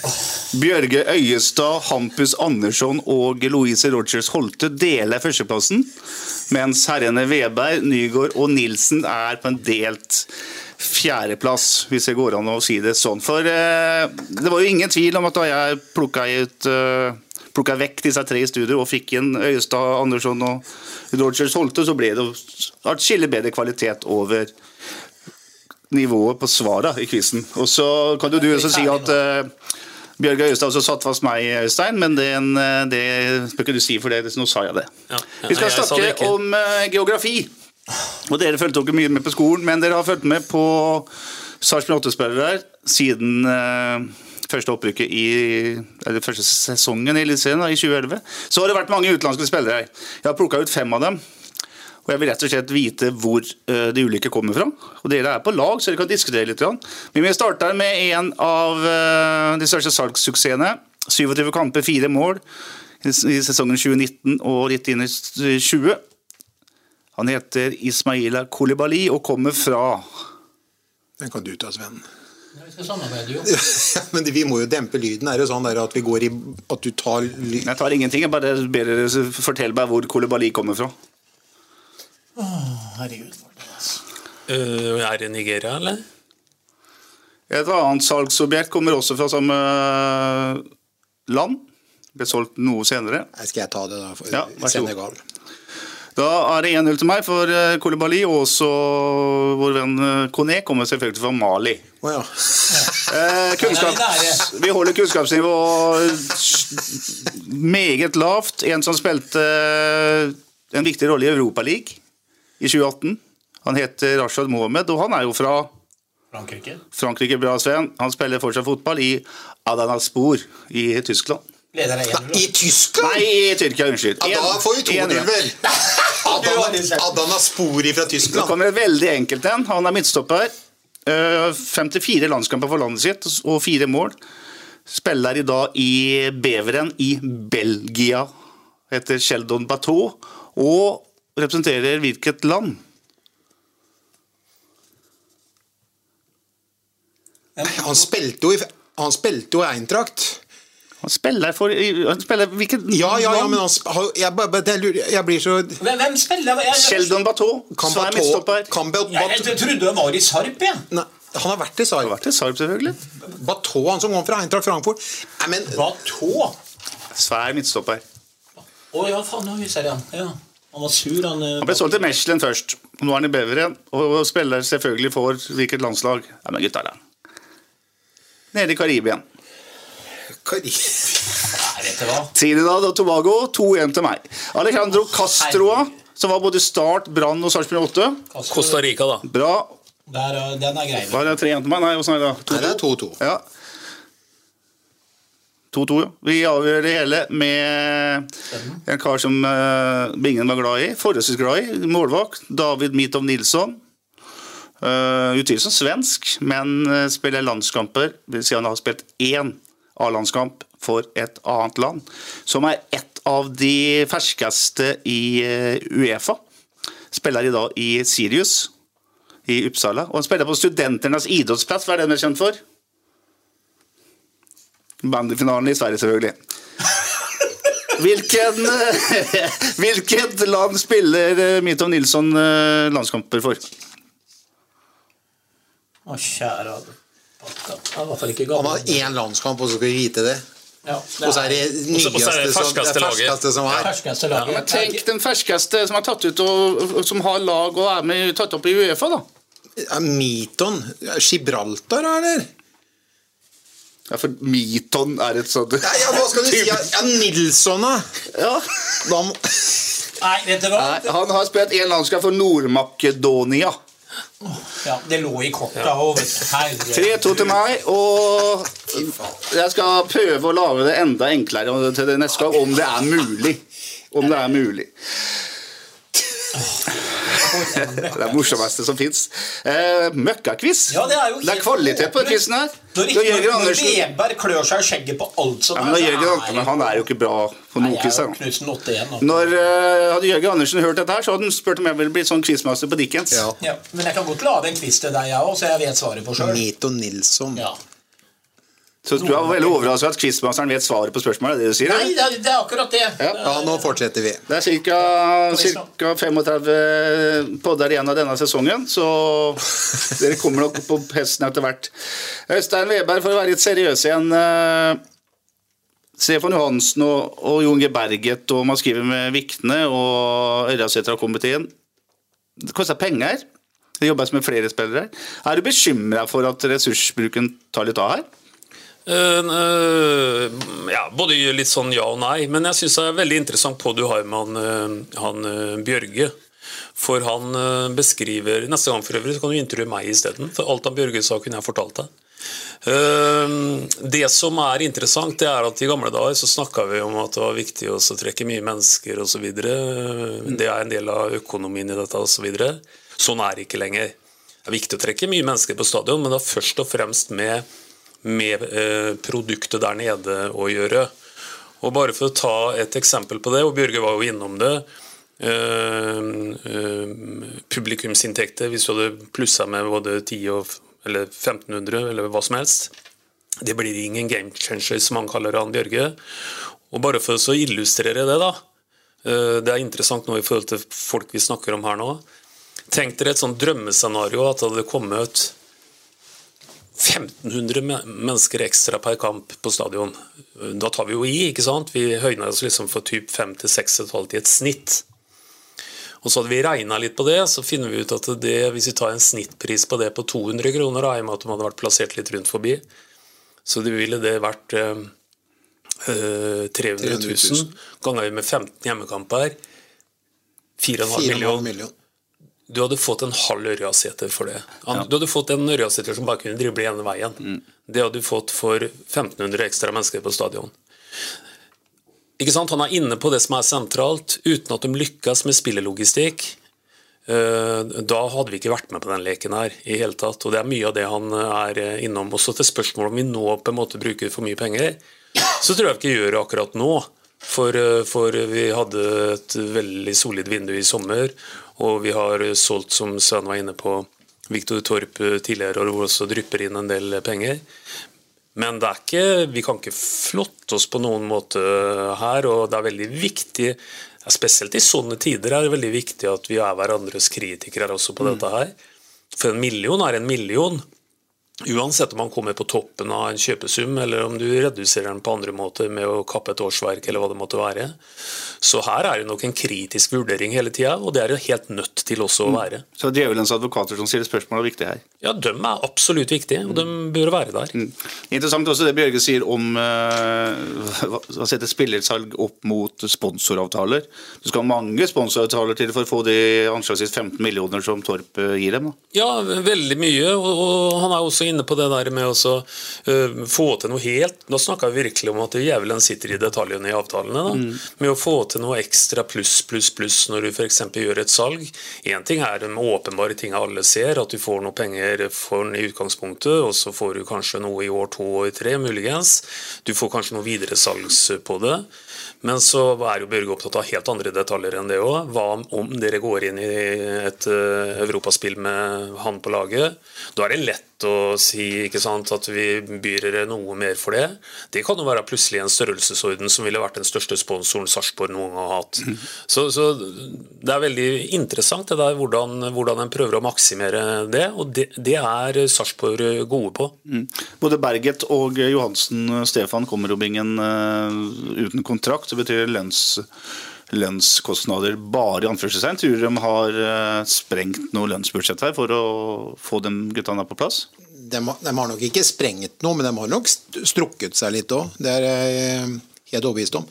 Bjørge Øyestad, Hampus Andersson og Louise Rogers Holte deler førsteplassen, mens herrene Veberg, Nygaard og Nilsen er på en delt fjerdeplass, hvis det går an å si det sånn. For uh, det var jo ingen tvil om at da jeg plukka ut uh, plukka vekk disse tre i studio og fikk inn Øyestad, Andersson og Rogers Holte, så ble det atskillig bedre kvalitet over nivået på svarene i quizen. Og så kan jo du også si at uh, Bjørg Øyestad også satt fast meg, Øystein, men det, eh, det bør ikke du si, for det, nå sa jeg det. Ja, ja, Vi skal snakke om uh, geografi. Og Dere fulgte ikke mye med på skolen, men dere har fulgt med på Sarpsborg 8-spillere siden uh, første opprykket i eller første sesongen i Eliteserien i 2011. Så har det vært mange utenlandske spillere her. Jeg har plukka ut fem av dem. Og Jeg vil rett og slett vite hvor uh, de ulike kommer fra. Og Dere er på lag, så dere kan diskutere litt. Men Vi starter med en av uh, de største salgssuksessene. 27 kamper, fire mål i sesongen 2019 og litt inn i 20. Han heter Ismaila Kolibali og kommer fra Den kan du ta, Sven. Vi jo. ja, men vi må jo dempe lyden. Er det sånn at vi går i At du tar lyd Jeg tar ingenting. Jeg bare ber dere fortelle meg hvor Kolibali kommer fra. herregud. Uh, er det Nigeria, eller? Et annet salgsobjekt kommer også fra samme land. Ble solgt noe senere. Skal jeg ta det, da? For ja, Senegal. Da er det 1-0 til meg for uh, Kolibali, og også vår venn Kone kommer selvfølgelig fra Mali. Oh, ja. eh, kunnskaps, vi holder kunnskapsnivået meget lavt. En som spilte en viktig rolle i Europaligaen i 2018. Han heter Rashad Mohammed, og han er jo fra Frankrike. Frankrike, bra Sven. Han spiller fortsatt fotball i Adanaspor i Tyskland. I Tyskland? Nei, i Tyrkia. Unnskyld. Ja, da får vi 2-0, vel. Adana, Spori fra Tyskland. Det kommer et veldig enkelt en. Han er midtstopper. Eh, 54 landskamper for landet sitt og fire mål. Spiller i dag i Beveren i Belgia. Heter Sheldon Bateau. Og representerer hvilket land? Han spilte jo i, han spilte jo i Eintracht. Han spiller for han spiller, Hvilken Ja, ja, ja, men han, jeg, jeg, jeg, jeg blir så Hvem, hvem spiller Sheldon Bateau. Kan er midtstopper. jeg, trodde han var i Sarp, jeg. Ja. Han har vært i Sarp. Har vært i Sarp, selvfølgelig. Bateau, han som kom fra Eintracht Frankfurt. Nei, men Bateau. Svær midtstopper. Å ja, faen, nå husker jeg det. Ja. Han var sur, han. eh, Han ble solgt til Mechelen først. Nå er han i Beveren og spiller selvfølgelig for hvilket landslag? Ja, men gutta, da. Nede i Karibien. hva- Nei, vet du hva. Trinidad og Tobago 2-1 til meg. Alejandro Castroa, som var både Start, Brann og Sarpsborg 8. Costa Rica, da. Bra. Der, eh, den er grei. Var det 3-1 til meg? Nei, åssen er det? Nei, det er 2-2. Ja. 2-2. Vi avgjør det hele med en kar som uh, Bingen var glad i. Forholdsvis glad i. Målvakt. David Mitov Nilsson. Uh, utvilsomt svensk, men uh, spiller landskamper. Vil si han har spilt én A-landskamp for et annet land. Som er et av de ferskeste i uh, Uefa. Spiller i dag i Sirius i Uppsala. Og han spiller på Studenternes idrettsplass, hva er det han er kjent for? Bandyfinalen i Sverige, selvfølgelig. Hvilken, hvilket land spiller eh, Mitov Nilsson eh, landskamper for? Å, kjære patka. Han har én landskamp, og så skal vi vite det. Ja, Og så er det Og så- er det nyeste det ferskeste laget. ferskeste som er. ferskeste laget. Men tenk den ferskeste som er tatt ut og, som har lag og er med tatt opp i Uefa, da. Ja, Miton Gibraltar, eller? Ja, for Miton er et sånt Ja, ja, hva skal du si? Ja, ja Nilsson, da. Ja. da må... Nei, vet du hva? Nei, han har spilt én landskamp for Nord-Makedonia. Ja, det lå i korta. òg. du, 3-2 til meg, og jeg skal prøve å lage det enda enklere til det neste gang, om det er mulig. Om det er mulig. Det er det morsomste som fins. Eh, Møkkakviss. Ja, det er jo det er kvalitet på den quizen her. Når, Jørgen når, når klør seg i skjegget på alt som ja, men da Jørgen er Andersen, han er jo ikke bra på noen quiz. er jo da. Knutsen 8-1 nå. Når eh, Hadde Jørgen Andersen hørt dette, her, så hadde han spurt om jeg ville bli sånn quizmaster på Dickens. Ja. Ja, men jeg kan godt lage en quiz til deg, jeg òg, så jeg vet svaret på sjøl. Mito Nilsson. Ja. Så du er veldig overrasket at quizmasteren vet svaret på spørsmålet? er det du sier? Nei, det er, akkurat det. Ja, nå fortsetter vi. Det er ca. 35 podder igjen av denne sesongen, så dere kommer nok på hesten etter hvert. Øystein Weberg, for å være litt seriøs igjen. eh, Stefan Johansen og, og Jon G. Berget og man skriver med Vikne og Ørjasæter har kommet inn. Det koster penger. Det jobbes med flere spillere. Er du bekymra for at ressursbruken tar litt av her? Eh, eh, ja, både litt sånn ja og nei. Men jeg syns det er veldig interessant på du har med han, eh, han Bjørge. For han beskriver Neste gang for øvrig så kan du intervjue meg isteden. For alt han Bjørge sa, kunne jeg fortalt deg. Det som er interessant, det er at i gamle dager så snakka vi om at det var viktig å trekke mye mennesker osv. Det er en del av økonomien i dette osv. Så sånn er det ikke lenger. Det er viktig å trekke mye mennesker på stadion, men da først og fremst med, med eh, produktet der nede å gjøre. Og bare for å ta et eksempel på det, og Bjørge var jo innom det. eh, eh, publikumsinntekter, hvis du hadde plussa med både 10 og eller 1500 eller hva som helst. Det blir ingen game changer, som han kaller han Bjørge. Og bare for å illustrere det, da. Det er interessant nå i forhold til folk vi snakker om her nå. Tenk dere et sånt drømmescenario at det hadde kommet 1500 mennesker ekstra per kamp på stadion. Da tar vi jo i, ikke sant? Vi høyner oss liksom for typ 5 til 6,5 i et snitt. Og så hadde vi regna litt på det, så finner vi ut at det, hvis vi tar en snittpris på det på 200 kroner, da, i og med at de hadde vært plassert litt rundt forbi, så det ville det vært eh, eh, 300 000 ganger med 15 hjemmekamper. 4,5 4,5 millioner. million. Du hadde fått en halv Ørjasæter for det. Du hadde fått en Ørjasæter som bare kunne drible ene veien. Det hadde du fått for 1500 ekstra mennesker på stadion. Ikke sant? Han er inne på det som er sentralt, uten at de lykkes med spillelogistikk. Eh, Da hadde vi ikke vært med på den leken her i hele tatt. Og det er mye av det han er innom. Også til spørsmålet om vi nå på en måte bruker for mye penger, så tror jeg vi ikke gjør det akkurat nå. For, eh, for vi hadde et veldig solid vindu i sommer, og vi har solgt, som Sven var inne på, Viktor Torp eh, tidligere, og også drypper inn en del penger. Men er ikke, vi kan ikke flotte oss på noen måte her, og det er veldig viktig Spesielt i sånne tider er det veldig viktig at vi er hverandres kritikere også på dette her. For en million er en million. Uansett om man kommer på toppen av en kjøpesum, eller om du reduserer den på andre måter med å kappe et årsverk, eller hva det måtte være. Så her er det nok en kritisk vurdering hele tida, og det er det helt nødt til også å være. Så det er djevelens advokater som stiller spørsmål er viktig her. Ja, de er absolutt viktige, og de bør være der. Interessant også det Bjørge sier om uh, å sette spillersalg opp mot sponsoravtaler. Du skal ha mange sponsoravtaler til for å få de anslagsvis 15 millioner som Torp eh, gir dem. Da. Ja, veldig mye. Og han er også inne på det der med å uh, få til noe helt Da snakker vi virkelig om at djevelen sitter i detaljene i avtalene. da, Mm. Med å få til noe ekstra pluss, pluss, pluss når du f.eks. gjør et salg. Én ting er de åpenbare ting alle ser, at du får noe penger for den i utgangspunktet, og så får du kanskje noe i år to og i tre, muligens. Du får kanskje noe videresalgs på det. Men så er jo Børge opptatt av helt andre detaljer enn det òg. Hva om dere går inn i et uh, europaspill med han på laget? Da er det lett å si ikke sant, at vi byr dere noe mer for det. Det kan jo være plutselig en størrelsesorden som ville vært den største sponsoren Sarpsborg noen gang har hatt. Så, så det er veldig interessant det der hvordan, hvordan en prøver å maksimere det, og det, det er Sarpsborg gode på. Mm. Både Berget og Johansen Stefan kommer jo bingen uh, uten kontrakt. Det betyr lønns, lønnskostnader bare i anførselstegn. Tror du de har uh, sprengt noe lønnsbudsjett her for å få de guttene på plass? De, de har nok ikke sprengt noe, men de har nok strukket seg litt òg. Det er jeg helt overbevist om.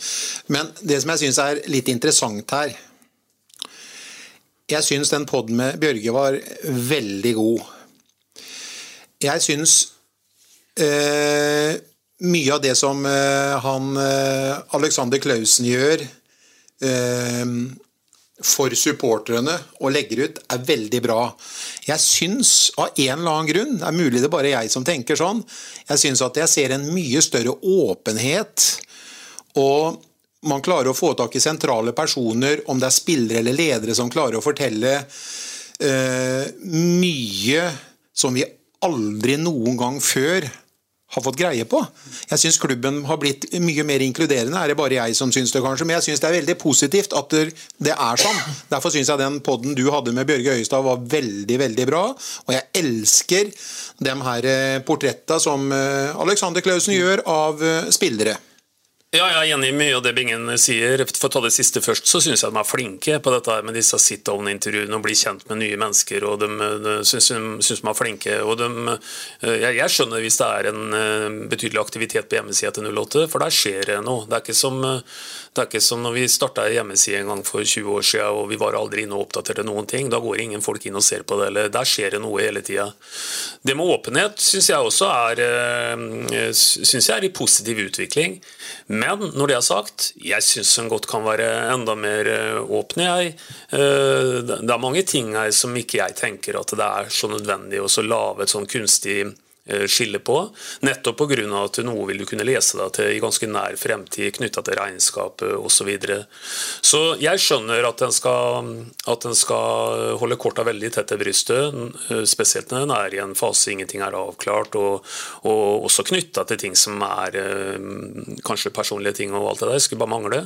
Men det som jeg syns er litt interessant her Jeg syns den poden med Bjørge var veldig god. Jeg syns eh, mye av det som eh, han eh, Alexander Klausen gjør eh, for supporterne og legger ut, er veldig bra. Jeg syns av en eller annen grunn, det er mulig det er bare jeg som tenker sånn, jeg syns at jeg ser en mye større åpenhet. Og man klarer å få tak i sentrale personer, om det er spillere eller ledere som klarer å fortelle eh, mye som vi aldri noen gang før har fått greie på. Jeg syns klubben har blitt mye mer inkluderende. Er det bare jeg som syns det, kanskje? Men jeg syns det er veldig positivt at det er sånn. Derfor syns jeg den podden du hadde med Bjørge Øyestad var veldig, veldig bra. Og jeg elsker de her eh, portretta som eh, Alexander Klausen gjør av eh, spillere. Ja, jeg er enig i mye av det Bingen sier. For å ta det siste først, så syns jeg de er flinke på dette med disse sit-down-intervjuene og bli kjent med nye mennesker. og De, de syns, de er flinke. og de, jeg, jeg skjønner hvis det er en eh, betydelig aktivitet på hjemmesida til 08, for der skjer det noe. Det er ikke som, det er ikke som når vi starta hjemmeside en gang for 20 år siden og vi var aldri inne og oppdaterte noen ting. Da går ingen folk inn og ser på det. eller Der skjer det noe hele tida. Det med åpenhet syns jeg også er, eh, synes jeg er i positiv utvikling. Men når det er sagt, jeg syns en godt kan være enda mer eh, åpne. Jeg. Eh, Det er mange ting her som ikke jeg tenker at det er så nødvendig å lage et sånn kunstig skille på. Nettopp pga. at noe vil du kunne lese deg til i ganske nær fremtid knytta til regnskapet osv. Så, videre. så jeg skjønner at en skal, at en skal holde korta veldig tett til brystet, eh, spesielt når en er i en fase ingenting er avklart, og, og også knytta til ting som er eh, kanskje personlige ting og alt det der. Skulle bare mangle.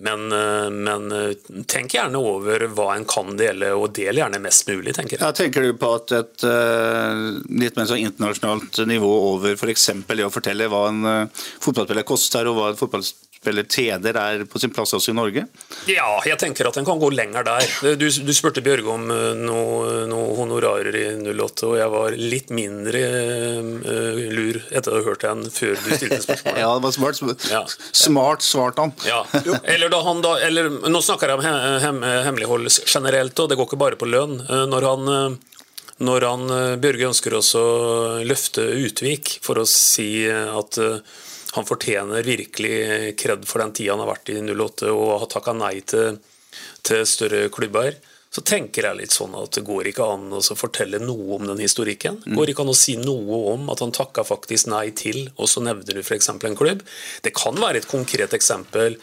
Men, eh, men eh, tenk gjerne over hva en kan dele, og del gjerne mest mulig, tenker jeg. Ja, tenker du på at et eh, litt mer sånn internasjonalt nivå over f.eks. det å fortelle hva en fotballspiller koster, og hva en fotballspiller tjener, er på sin plass også i Norge? Ja, jeg tenker at en kan gå lenger der. Du, du spurte Bjørge om noen noe, noe honorarer i 08, og jeg var litt mindre uh, lur etter å ha hørt den før du stilte spørsmålet. Ja, det var smart, Ja. smart svart han. Ja. Eller da han da, eller, nå snakker jeg om he- hem, hemmelighold generelt, og det går ikke bare på lønn. Eh, Når han, eh, når han eh, Bjørge ønsker også å løfte Utvik for å si eh, at eh, han fortjener virkelig kred for den tida han har vært i 08 og har takka nei til, til større klubber, så tenker jeg litt sånn at det går ikke an å fortelle noe om den historikken. Det går ikke an å si noe om at han takka faktisk nei til, og så nevner du f.eks. en klubb. Det kan være et konkret eksempel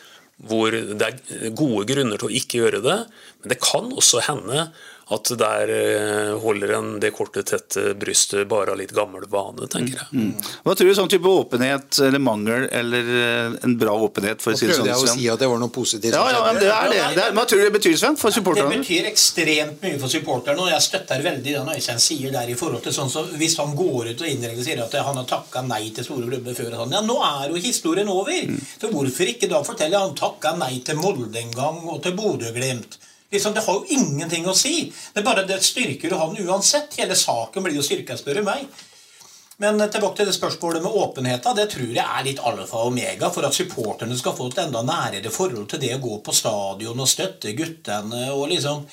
hvor det er gode grunner til å ikke gjøre det, men det kan også hende at der eh, holder en det korte, tette brystet bare av litt gammel vane, tenker jeg. Mm. Hva tror du sånn type åpenhet eller mangel, eller eh, en bra åpenhet, for å si det sånn? prøvde jeg å si at det var noe positivt. Ja, ja, men det er det. det er, hva tror du det betyr, Sven, for supporterne? Det betyr ekstremt mye for supporterne, og jeg støtter veldig det Øystein sier der. i forhold til sånn så Hvis han går ut og indirekte sier at han har takka nei til store klubber før, og sånn, ja, nå er jo historien over. Så hvorfor ikke da fortelle han takka nei til Molde en gang, og til Bodø-Glimt? Liksom, det har jo ingenting å si. Det er bare det styrker jo han uansett. Hele saken blir jo styrka, spør du meg. Men tilbake til det spørsmålet med åpenheten. Det tror jeg er litt alfa og omega for at supporterne skal få et enda nærere forhold til det å gå på stadion og støtte guttene og liksom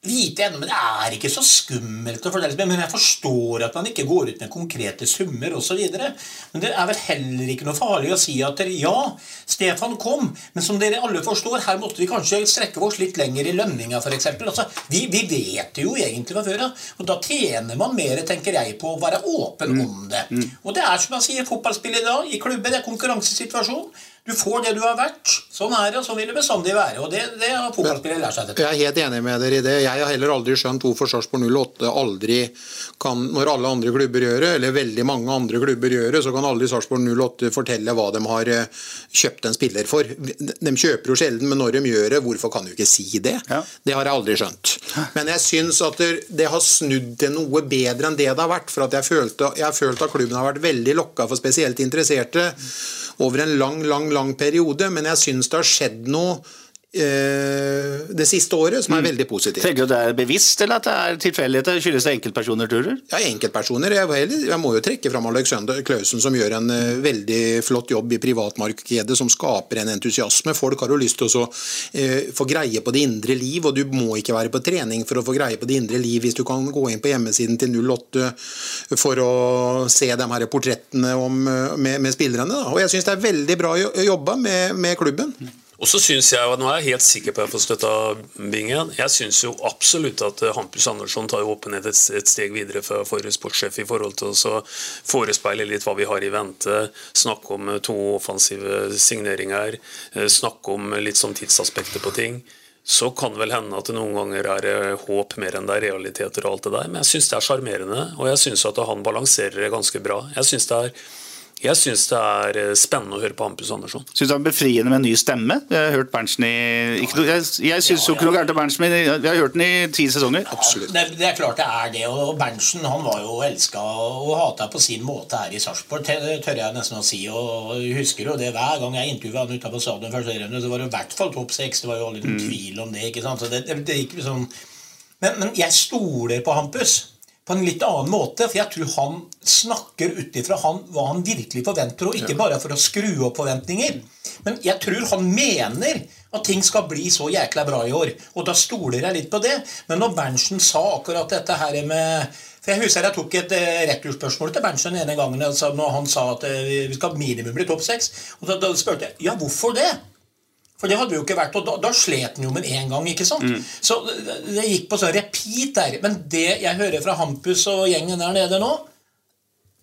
vite ennå, men det er ikke så skummelt å fortelle. Men jeg forstår at man ikke går ut med konkrete summer osv. Men det er vel heller ikke noe farlig å si at ja, Stefan kom, men som dere alle forstår, her måtte vi kanskje strekke oss litt lenger i lønninga f.eks. Altså, vi, vi vet det jo egentlig fra før av, og da tjener man mer, tenker jeg, på å være åpen om det. Og det er som jeg sier, fotballspillet i dag, i klubben, det er konkurransesituasjon. Du får det du har vært. Sånn er det, og sånn vil det bestandig være. Og det, det har fotballspillere lært seg Dette. Jeg er helt enig med dere i det. Jeg har heller aldri skjønt hvorfor Sarpsborg 08 aldri kan, når alle andre klubber gjør det, eller veldig mange andre klubber gjør det, så kan aldri Sarpsborg 08 fortelle hva de har eh, kjøpt en spiller for. De kjøper jo sjelden, men når de gjør det, hvorfor kan du ikke si det? Det har jeg aldri skjønt. Men jeg syns at det, det har snudd til noe bedre enn det det har vært. For at jeg følte, jeg har følt at klubben har vært veldig lokka for spesielt interesserte over en lang, lang, lang periode, men jeg syns det har skjedd noe det siste året som er veldig positivt. Tenker du det er bevisst, eller at det er tilfeldigheter? Skyldes det enkeltpersoner, tror du? Ja, enkeltpersoner. Jeg, må jo trekke fram Alexander Klausen, som gjør en eh, veldig flott jobb i privatmarkedet, som skaper en entusiasme. Folk har jo lyst til å eh, få greie på det indre liv, og du må ikke være på trening for å få greie på det indre liv hvis du kan gå inn på hjemmesiden til 08 for å se de her portrettene om, eh, med, med spillerne. Da. Og jeg syns det er veldig bra jo- jobba med, med klubben. Og så synes jeg, Nå er jeg helt sikker på at jeg får støtte av Bingen. Jeg syns jo absolutt at eh, Hampus Andersson tar åpenhet et, et steg videre fra forrige sportssjef i forhold til å forespeile litt hva vi har i vente. Snakke om eh, to offensive signeringer. eh, Snakke om litt sånn tidsaspekter på ting. Så kan det vel hende at det noen ganger er håp mer enn det er realiteter og alt det der. Men jeg syns det er sjarmerende, og jeg syns at han balanserer det ganske bra. Jeg synes det er jeg syns det er eh, spennende å høre på Hampus Andersson. Syns du det er befriende med en ny stemme? Jeg har hørt Berntsen i ikke, noe- Jeg, jeg syns jo ikke noe gærent om Berntsen, men jeg har hørt den i ti sesonger. Det, det er klart det er det. Og Berntsen han var jo elska og hata på sin måte her i Sarpsborg, tør jeg nesten å si. Og husker jo det hver gang jeg intervjua han utafor stadion, første runde, så var det i hvert fall topp seks. Det var jo aldri noen tvil om det. ikke sant? Så det, det, det gikk sånn men, men jeg stoler på Hampus på en litt annen måte, for jeg tror han snakker ut ifra hva han virkelig forventer, og ikke bare for å skru opp forventninger. Men jeg tror han mener at ting skal bli så jækla bra i år, og da stoler jeg litt på det. Men når Berntsen sa akkurat dette her med for Jeg husker jeg tok et eh, returspørsmål til Berntsen ene gangen altså når han sa at eh, vi skal minimum bli topp seks. Og da, da spurte jeg ja, hvorfor det? For det hadde jo ikke vært, og da, da slet han jo med en gang. ikke sant? Så det, gikk på sånn repeat der. Men det jeg hører fra Hampus og gjengen der nede nå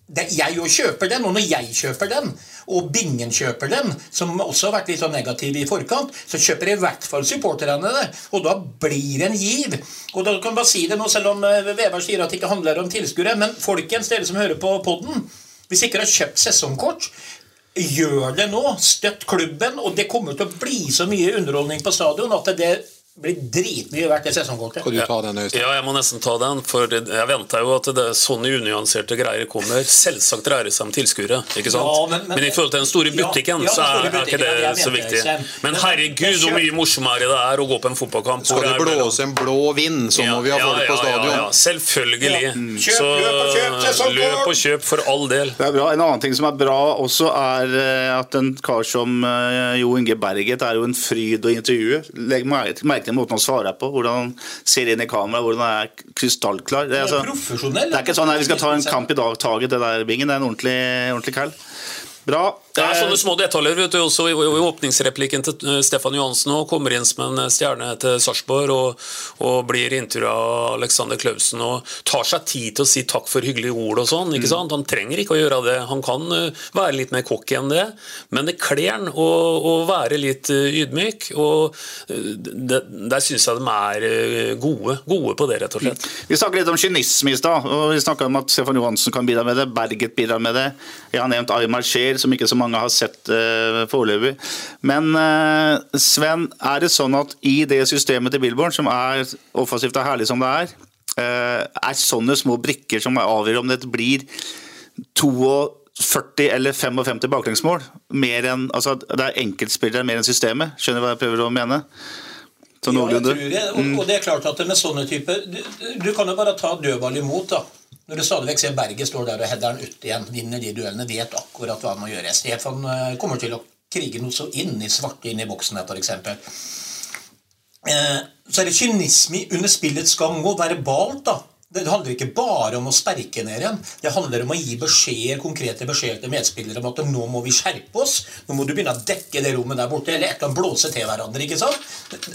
det, Jeg jo kjøper den, og når jeg kjøper den, og Bingen kjøper den, som også har vært litt sånn negativ i forkant, så kjøper i hvert fall supporterne det. Og da blir det en giv. Og da kan bare si det nå, selv om Vevar sier at det ikke handler om tilskuere. Men folkens, dere som hører på podden, hvis ikke dere har kjøpt sesongkort, Gjør det nå. Støtt klubben. Og det kommer til å bli så mye underholdning på stadion at det blir dritmye verdt det sesongkortet. Kan du ta den, Øystein? Ja, jeg må nesten ta den, for jeg venta jo at det sånne unyanserte greier kommer. Selvsagt dreier det seg om tilskuere, ikke sant? Ja, men, men- men- i forhold til den store butikken, ja, den så er, er, er ikke butikken, det så viktig. det, Men herregud, hvor mye morsommere det er å gå på en fotballkamp. Skal det blåse en blå vind, så må vi ha Ja, folk på stadion. Ja, ja, selvfølgelig. Ja. Kjøp, Så løp og kjøp sesongkort! løp og kjøp for all del. Det er bra. En annen ting som er bra også, er eh, at en kar som eh, Jo Inge Berget er jo en fryd å intervjue. Legg merke merke til måten han svarer på, hvordan ser inn i kamera, hvordan er krystallklar. Det er, altså, det er ikke sånn at vi skal ta en kamp i dag, taget det der, Bingen. Det er en ordentlig, ordentlig kall. Bra. Det er Eh, sånne små detaljer. vet du, også I, i åpningsreplikken til eh, Stefan Johansen og kommer inn som en stjerne til Sarpsborg og, og blir intervjua av Alexander Klausen og tar seg tid til å si takk for hyggelige ord og sånn. ikke sant? Han trenger ikke å gjøre det. Han kan eh, være litt mer cocky enn det, men det kler han å, å være litt eh, ydmyk. og eh, det, Der syns jeg de er eh, gode, gode på det, rett og slett. Vi snakket litt om kynisme i stad. og Vi snakka om at Stefan Johansen kan bidra med det. Berget bidrar med det. Jeg har nevnt Aymar Scheer, som ikke så mange har sett uh, foreløpig. Men eh, Sven, er det sånn at i det systemet til Billborn, som er offensivt og herlig som det er, eh, er sånne små brikker som avgjør om det blir 42 eller 55 baklengsmål? Mer enn, altså Det er enkeltspillere mer enn systemet? Skjønner du hva jeg prøver å mene? Sånn Ja, jeg tror det. Og, og det er klart at det med sånne typer du, du kan jo bare ta dødball imot, da. Når du stadig vekk ser Berget står der og header den ut igjen, vinner de duellene, vet akkurat hva han må gjøre. Stefan eh, kommer til å krige noe så inn i svarte inn i boksen her, f.eks. Eh, så er det kynisme under spillets gang òg, verbalt, da. Det handler ikke bare om å sterke ned igjen. Det handler om å gi beskjeder, konkrete beskjeder til medspillere om at nå må vi skjerpe oss. Nå må du begynne å dekke det rommet der borte, eller et eller annet blåse til hverandre. ikke sant?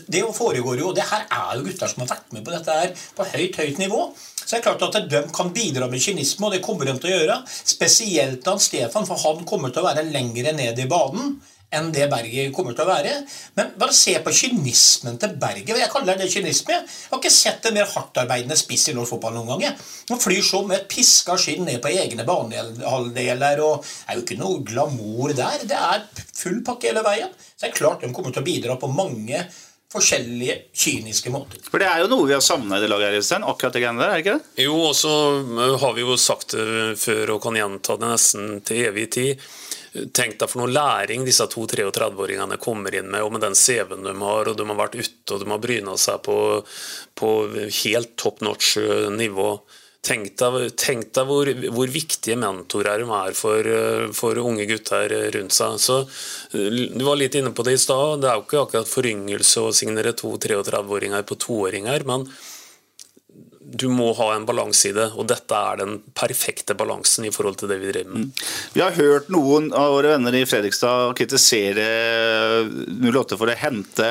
Det foregår jo, og det her er jo gutter som har vært med på dette her på høyt, høyt nivå. Så det er klart at de kan bidra med kynisme, og det kommer de til å gjøre. Spesielt han Stefan, for han kommer til å være lengre ned i banen enn det Berget kommer til å være. Men bare se på kynismen til Berget. Jeg kaller det kynisme. Jeg har ikke sett en mer hardtarbeidende spiss i norsk fotball noen gang. Han flyr med et piska skinn ned på egne banehalvdeler, og det er jo ikke noe glamour der. Det er full pakke hele veien. Så det er klart de kommer til å bidra på mange forskjellige kyniske måter. For det er jo noe vi har savna i det laget, her, Sten, akkurat det greiene der, er det ikke det? Jo, og så eh, har vi jo sagt det før og kan gjenta det nesten til evig tid. Tenk deg for noe læring disse to 33-åringene kommer inn med, og med den CV-en de har, og de har vært ute og de har bryna seg på, på helt top notch eh, nivå. Tenk deg, tenk deg hvor, hvor viktige mentorer de er for, eh, for unge gutter rundt seg. Så eh, Du var litt inne på det i stad. Det er jo ikke akkurat foryngelse å signere to 33-åringer på toåringer, men du må ha en balanse i det, og dette er den perfekte balansen i forhold til det vi driver med. Vi har hørt noen av våre venner i Fredrikstad kritisere 08 for å hente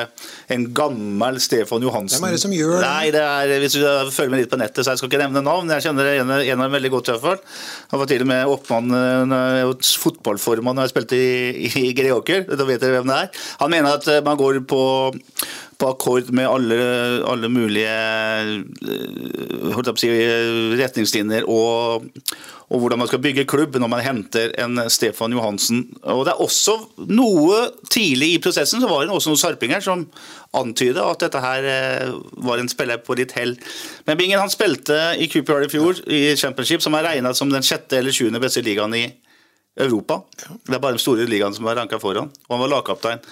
en gammel Stefan Johansen. Hvem er det som gjør det? Nei, det er, Hvis du følger med litt på nettet, så jeg skal ikke nevne navn. Jeg kjenner en, en av dem veldig godt. i hvert fall. Han var til og med oppmann, fotballformann da jeg spilte i, i Greåker. Da vet dere hvem det er. Han mener at eh, man går på på akkord med alle, alle mulige eh, si, retningslinjer og, og hvordan man skal bygge klubb når man henter en Stefan Johansen. Og Det er også noe tidlig i prosessen så var det også noen sarpinger som antyda at dette her eh, var en spiller på litt hell. Men Bingen han spilte i QPR i fjor, i Championship, som er regna som den sjette eller sjuende beste ligaen i Europa. Det er bare den store ligaene som er ranka foran. Og han var lagkaptein.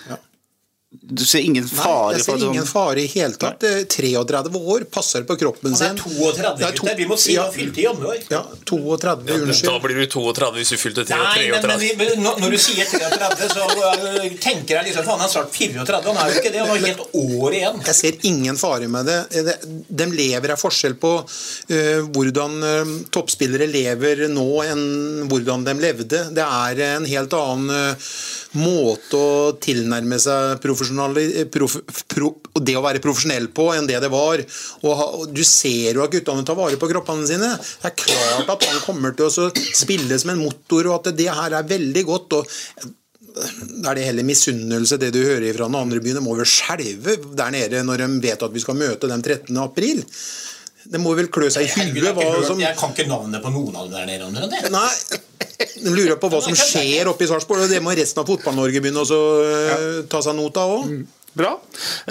Du ser ingen fare? Nei, jeg ser ingen fare i hele tatt. Eh, 33 år, passer på kroppen Han sin. er 32, Det er to- gutter. Vi må si ja, har fylte i januar. Ja, 32, Da unnskyld. blir du 32 hvis du fylte Nei, men, 33. men, men når- du sier 33, så uh, tenker jeg liksom Faen, han er snart 34. Han er jo ikke det. Han har helt år igjen. Jeg ser ingen fare med det. De lever av forskjell på eh, hvordan eh, toppspillere lever nå enn hvordan de levde. Det er en helt annen måte å tilnærme seg eh, prof, pro, det å være profesjonell på enn det det var. Og, og Du ser jo at guttene tar vare på kroppene sine. Det er klart at han kommer til å spille som en motor, og at det her er veldig godt. og da er det heller misunnelse, det du hører fra den andre byen. De må vel skjelve der nede når de vet at vi skal møte dem 13. april. Det må vel klø seg i huet jeg, hva som jeg kan ikke navnet på noen av dem der nede. omtrent. Nei, de lurer på hva som skjer oppe i Sarpsborg, og det må resten av Fotball-Norge begynne å ja. ta seg not av òg. Bra.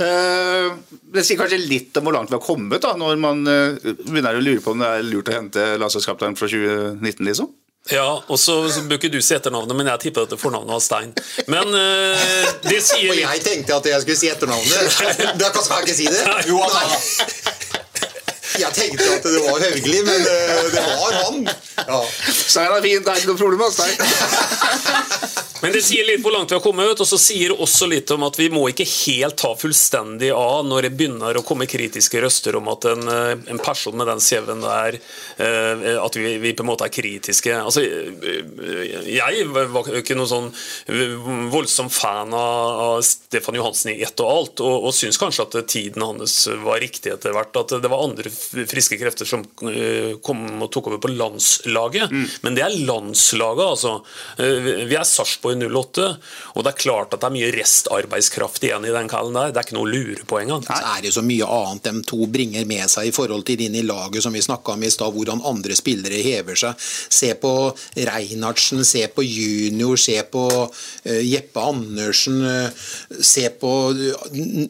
Eh, det sier kanskje litt om hvor langt vi har kommet, da, når man eh, begynner å lure på om det er lurt å hente landslagskapteinen fra 2019, liksom. Ja, og så ikke du si etternavnet, men jeg tipper at fornavnet var Stein. Men uh, det sier Og jeg tenkte at jeg skulle si etternavnet. Da kan jeg ikke si det. Jo, Nei. Jeg tenkte at det var Hauglie, men eh, det var han. Ja. Så er fint, det er ikke noe problem. Stein. Men det sier litt hvor langt vi har kommet ut, og så sier det også litt om at vi må ikke helt ta fullstendig av når det begynner å komme kritiske røster om at en, eh, en person med den CV-en der eh, At vi, vi på en måte er kritiske. Altså, jeg var ikke noen sånn voldsom fan av, av Stefan Johansen i ett og alt, og, og syns kanskje at tiden hans var riktig etter hvert. At det var andre friske krefter som eh, kom og tok over på landslaget. Men det er landslaget, altså. Eh, Vi er Sarpsborg 08, og det er klart at det er mye restarbeidskraft igjen i den kallen der. Det er ikke noe lurepoeng. Så er det så mye annet de to bringer med seg i forhold til inn i laget, som vi snakka om i stad, hvordan andre spillere hever seg. Se på Reinhardsen, se på Junior, se på eh, Jeppe Andersen, se på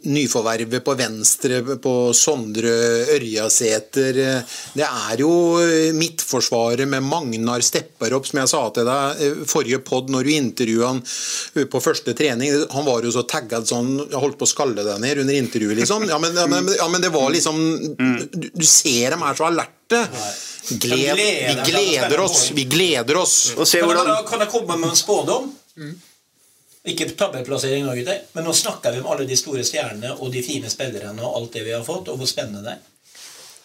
nyforvervet på venstre, på Sondre Ørjasæter. Eh, Det er jo eh, midtforsvaret med Magnar Stepperopp, som jeg sa til deg eh, forrige pod når du intervjua han eh, på første trening. Han var jo så tagga sånn Jeg holdt på å skalle deg ned under intervjuet, liksom. Ja, men, ja, men, ja, men det var liksom Du, du ser dem er så alerte. Gled, vi gleder oss. Vi gleder oss. Kan jeg, kan jeg komme med en spådom? Ikke tabellplassering nå, gutter, men nå snakker vi om alle de store stjernene og de fine spillerne og alt det vi har fått, og hvor spennende det er.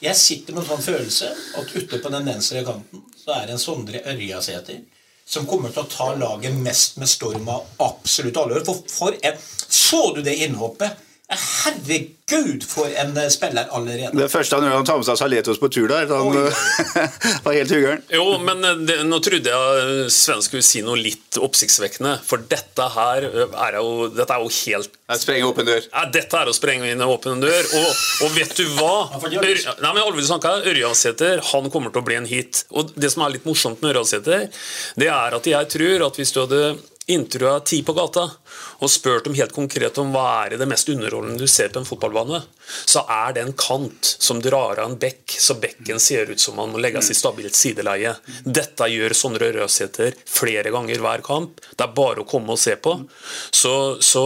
Jeg sitter med en sånn følelse at ute på den venstre kanten så er det en Sondre Ørjasæter som kommer til å ta laget mest med storm av absolutt alle. For, for en, så du det innhoppet? Herregud, for en eh, spiller allerede. Det første han gjør, han tar med seg Saletos på tur der. Han var helt huggeren. Jo, men eh, det, nå trodde jeg eh, Sven skulle si noe litt oppsiktsvekkende. For dette her eh, er jo, dette er jo helt Jeg sprenger åpen dør. Ja, dette er å sprenge inn en åpen dør. Og, og vet du hva? Ør, nei, men alvorlig snakka, Ørjasæter han kommer til å bli en hit. Og det som er litt morsomt med Ørjasæter, det er at jeg tror at hvis du hadde intervjua ti på gata og spurt dem helt konkret om hva er det mest underholdende du ser på en fotballbane, så er det en kant som drar av en bekk, så bekken ser ut som man må legges i stabilt sideleie. Dette gjør Sondre Røsæter flere ganger hver kamp. Det er bare å komme og se på. Så, så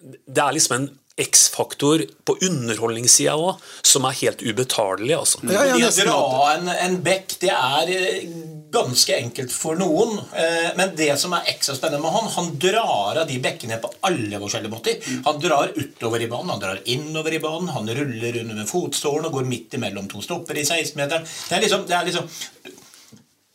det er liksom en X-faktor på underholdningssida òg, som er helt ubetalelig. Altså. det å dra en, en bekk, det er eh, ganske enkelt for noen. Eh, Men det som er ekstra spennende med han, han drar av de bekkene på alle forskjellige måter. Han drar utover i banen, han drar innover i banen, han ruller under med fotstålen og går midt imellom to stopper i 16-meteren. Det er liksom, det er liksom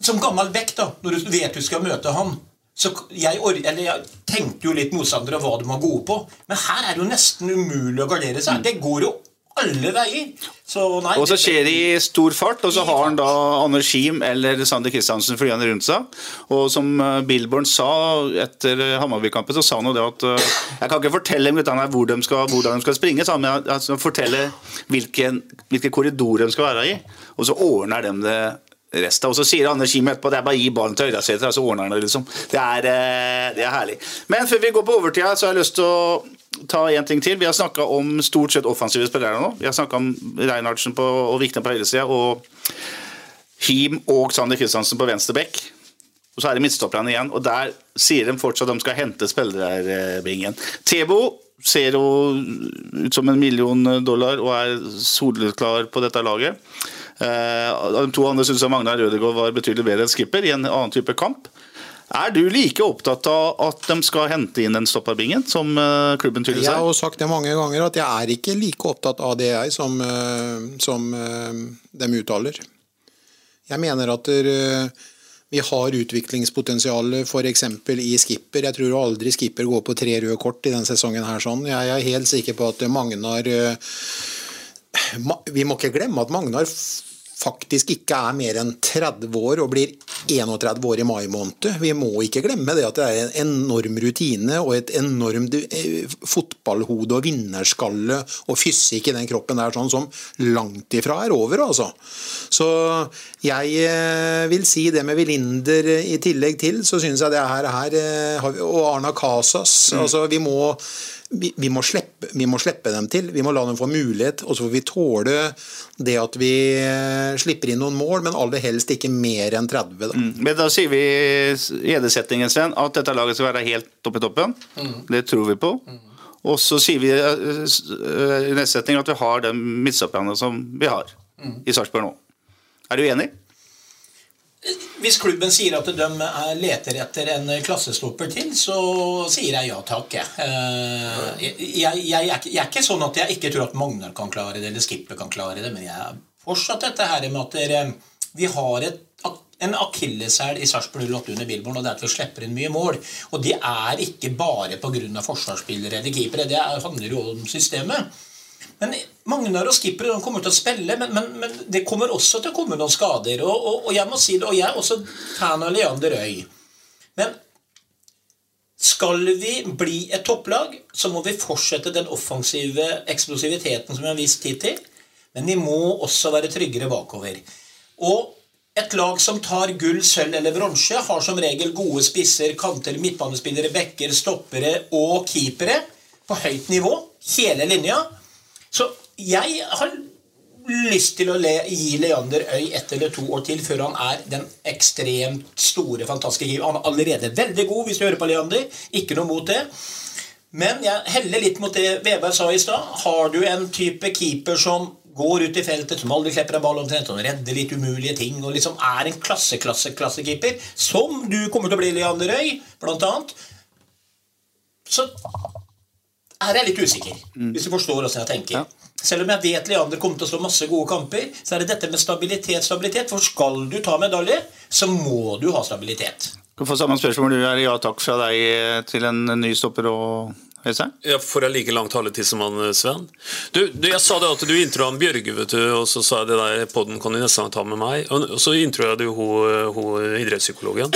Som gammel bekk, da, når du vet du skal møte han så jeg, jeg tenkte jo litt motstandere hva de var gode på, men her er det jo nesten umulig å gardere seg. Det går jo alle veier. Så nei, Og så skjer det i stor fart, og så har han da Anders Schiem eller Sander Kristiansen flyende rundt seg. Og som eh, Billborn sa etter eh, Hammarby-kampen, så sa han jo det at eh, Jeg kan ikke fortelle dem hvor de skal, hvordan de skal springe, sa han, men jeg skal fortelle hvilken, hvilke korridorer de skal være i. Og så ordner de det resten. Og så sier Anders Schiem etterpå det er bare å gi ballen til Øyasæter, og så ordner han det, liksom. Det er, det er herlig. Men før vi går på overtida, så har jeg lyst til å ta en ting til. Vi har snakka om stort sett offensive spillere nå. Vi har snakka om Reinhardsen på, og Vikne på høyresida og Him og Sander Kristiansen på venstre bekk. Og så er det midtstopperne igjen, og der sier de fortsatt at de skal hente spillerbingen. Tebo ser jo ut som en million dollar og er soleklar på dette laget. Eh, de to andre syns Magnar Rødegård var betydelig bedre enn skipper i en annen type kamp. Er du like opptatt av at de skal hente inn den stopperbingen, som eh, klubben tydeligvis Jeg har er? sagt det mange ganger at jeg er ikke like opptatt av det, jeg, som, eh, som eh, dem uttaler. Jeg mener at vi har utviklingspotensial f.eks. i skipper. Jeg tror aldri skipper går på tre røde kort i denne sesongen. her sånn. Jeg er helt sikker på at Magnar Vi må ikke glemme at Magnar faktisk ikke er mer enn 30 år og blir 31 år i mai måned. Vi må ikke glemme det at det er en enorm rutine og et enormt eh, fotballhode og vinnerskalle og fysikk i den kroppen der sånn som langt ifra er over, altså. Så jeg eh, vil si det med Vilinder eh, i tillegg til, så syns jeg det her, her Og Arna Casas. Altså, vi må vi, vi, må slippe, vi må slippe dem til, vi må la dem få mulighet, og så får vi tåle det at vi eh, slipper inn noen mål, men aller helst ikke mer enn 30. Da. Men da sier vi i edesettingen, Sven, at dette laget skal være helt oppe i toppen. Mm. Det tror vi på. Og så sier vi eh, eh, i neste setning at vi har den midtstopperne som vi har Mm. i Sarpsborg nå. Er du enig? Hvis klubben sier at de er- leter etter en klassestopper til, så sier jeg ja takk. Jeg, Eh, jeg, jeg, jeg, er ikke- sånn at jeg ikke tror at Magnar kan klare det, eller Skipper kan klare det, men jeg er fortsatt dette her med at dere, vi har et, en akilleshæl i Sarpsborg 08 under Billborn, og det er at vi slipper inn mye mål. Og det er ikke bare pga. forsvarsspillere eller keepere, det er- handler jo om systemet. Men Magnar og Skipper de kommer til å spille, men, men, men det kommer også til å komme noen skader. Og, og, og jeg må si det, og jeg er også fan av Leander Øy. Men skal vi bli et topplag, så må vi fortsette den offensive eksplosiviteten som vi har vist hittil. Men vi må også være tryggere bakover. Og et lag som tar gull, sølv eller bronse, har som regel gode spisser, kanter, midtbanespillere, backer, stoppere og keepere på høyt nivå. Hele linja. Så jeg har lyst til å le, gi Leander Øy ett eller to år til før han er den ekstremt store, fantastiske keeper. Han er allerede veldig god, hvis du hører på Leander. Ikke noe mot det. Men jeg heller litt mot det Veberg sa i stad. Har du en type keeper som går ut i feltet, som aldri slipper en ball omtrent, som redder litt umulige ting, og liksom er en klasse-klasse-klassekeeper, som du kommer til å bli, Leander Øy, blant annet, så er jeg litt usikker, hvis du forstår hvordan jeg tenker. Selv om jeg vet Leander kommer til å slå masse gode kamper, så er det dette med stabilitet, stabilitet. For skal du ta medalje, så må du ha stabilitet. Du får samme spørsmål du er ja takk fra deg til en ny stopper og Øystein? Ja, Får jeg like lang taletid som han eh, Sven? Du, du, Jeg sa det at du introa Bjørge, vet du, og så sa jeg det der podden kan du nesten ta med meg. Og så introa du hun, hun idrettspsykologen.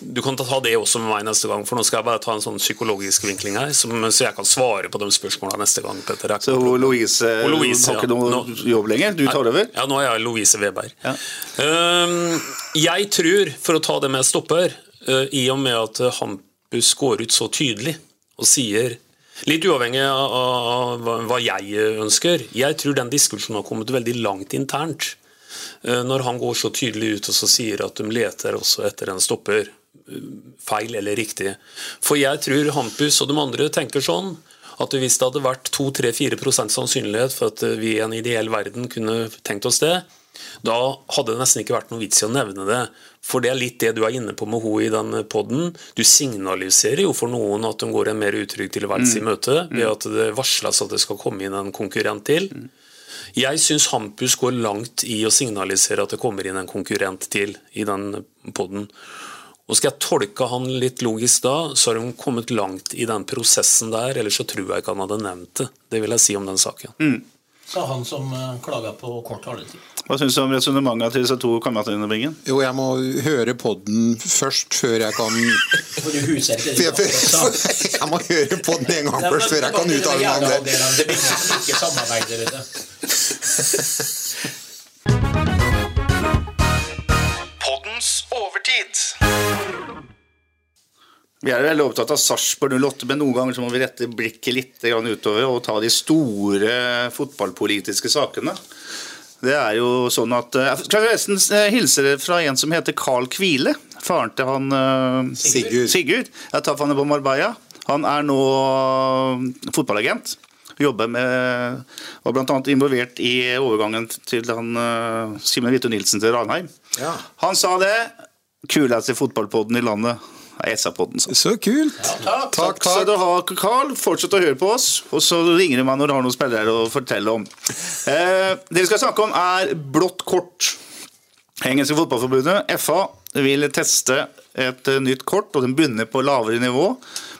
Du kan ta det også med meg neste gang, for nå skal jeg bare ta en sånn psykologisk vinkling her, som, så jeg kan svare på de spørsmålene neste gang. Petter. Så hun Louise, Og Louise, har ikke ja. noe Nå- jobb lenger? Du tar over? Ja, nå er jeg Louise Weberg. Um, jeg tror, for å ta det med stopper, uh, i og med at Hampus går ut så tydelig og sier Litt uavhengig av, hva- jeg ønsker. Jeg tror den diskusjonen har kommet veldig langt internt. Uh, Når han går så tydelig ut og så sier at de leter også etter en stopper. uh, Feil eller riktig. For jeg tror Hampus og de andre tenker sånn at hvis det hadde vært 2-3-4% sannsynlighet for at vi i en ideell verden kunne tenkt oss det, da hadde det nesten ikke vært noe vits i å nevne det. For det er litt det du er inne på med henne i den podden. Du signaliserer jo for noen at de går en mer utrygg tilværelse i Mm. møte, ved Mm. at det varsles at det skal komme inn en konkurrent til. Jeg syns Hampus går langt i å signalisere at det kommer inn en konkurrent til i den podden. Og Skal jeg tolke han litt logisk da, så har hun kommet langt i den prosessen der, ellers så tror jeg ikke han hadde nevnt det. Det vil jeg si om den saken. Mm. Sa han som uh, klaga på kort taletid. Hva syns du om resonnementet til disse to kameratene? Bingen? Jo, jeg må høre podden først før jeg kan jeg må høre podden en gang først før jeg kan uttale meg om det. Det blir ikke samarbeid, vet du. Vi er veldig opptatt av Sarpsborg 08, men noen ganger må vi rette blikket litt utover og ta de store fotballpolitiske sakene. Det er jo sånn at eh, Jeg skal nesten eh, hilse fra en som heter Carl Kvile. Faren til han eh, Sigurd. Sigurd. Jeg traff han på Marbella. Han er nå fotballagent. Jobber med Var bl.a. involvert i overgangen til han Simen Vito Nilsen til Ranheim. Ja. Han sa det. Kuleste fotballpodden i landet SA-podden. Så. Så kult. takk. Takk, Så takk. du har Carl, fortsett å høre på oss, og så ringer du meg når du har noen spillere å fortelle om. Eh, det vi skal snakke om, er blått kort. Engelske fotballforbundet, FA, vil teste et eh, nytt kort, og den begynner på lavere nivå.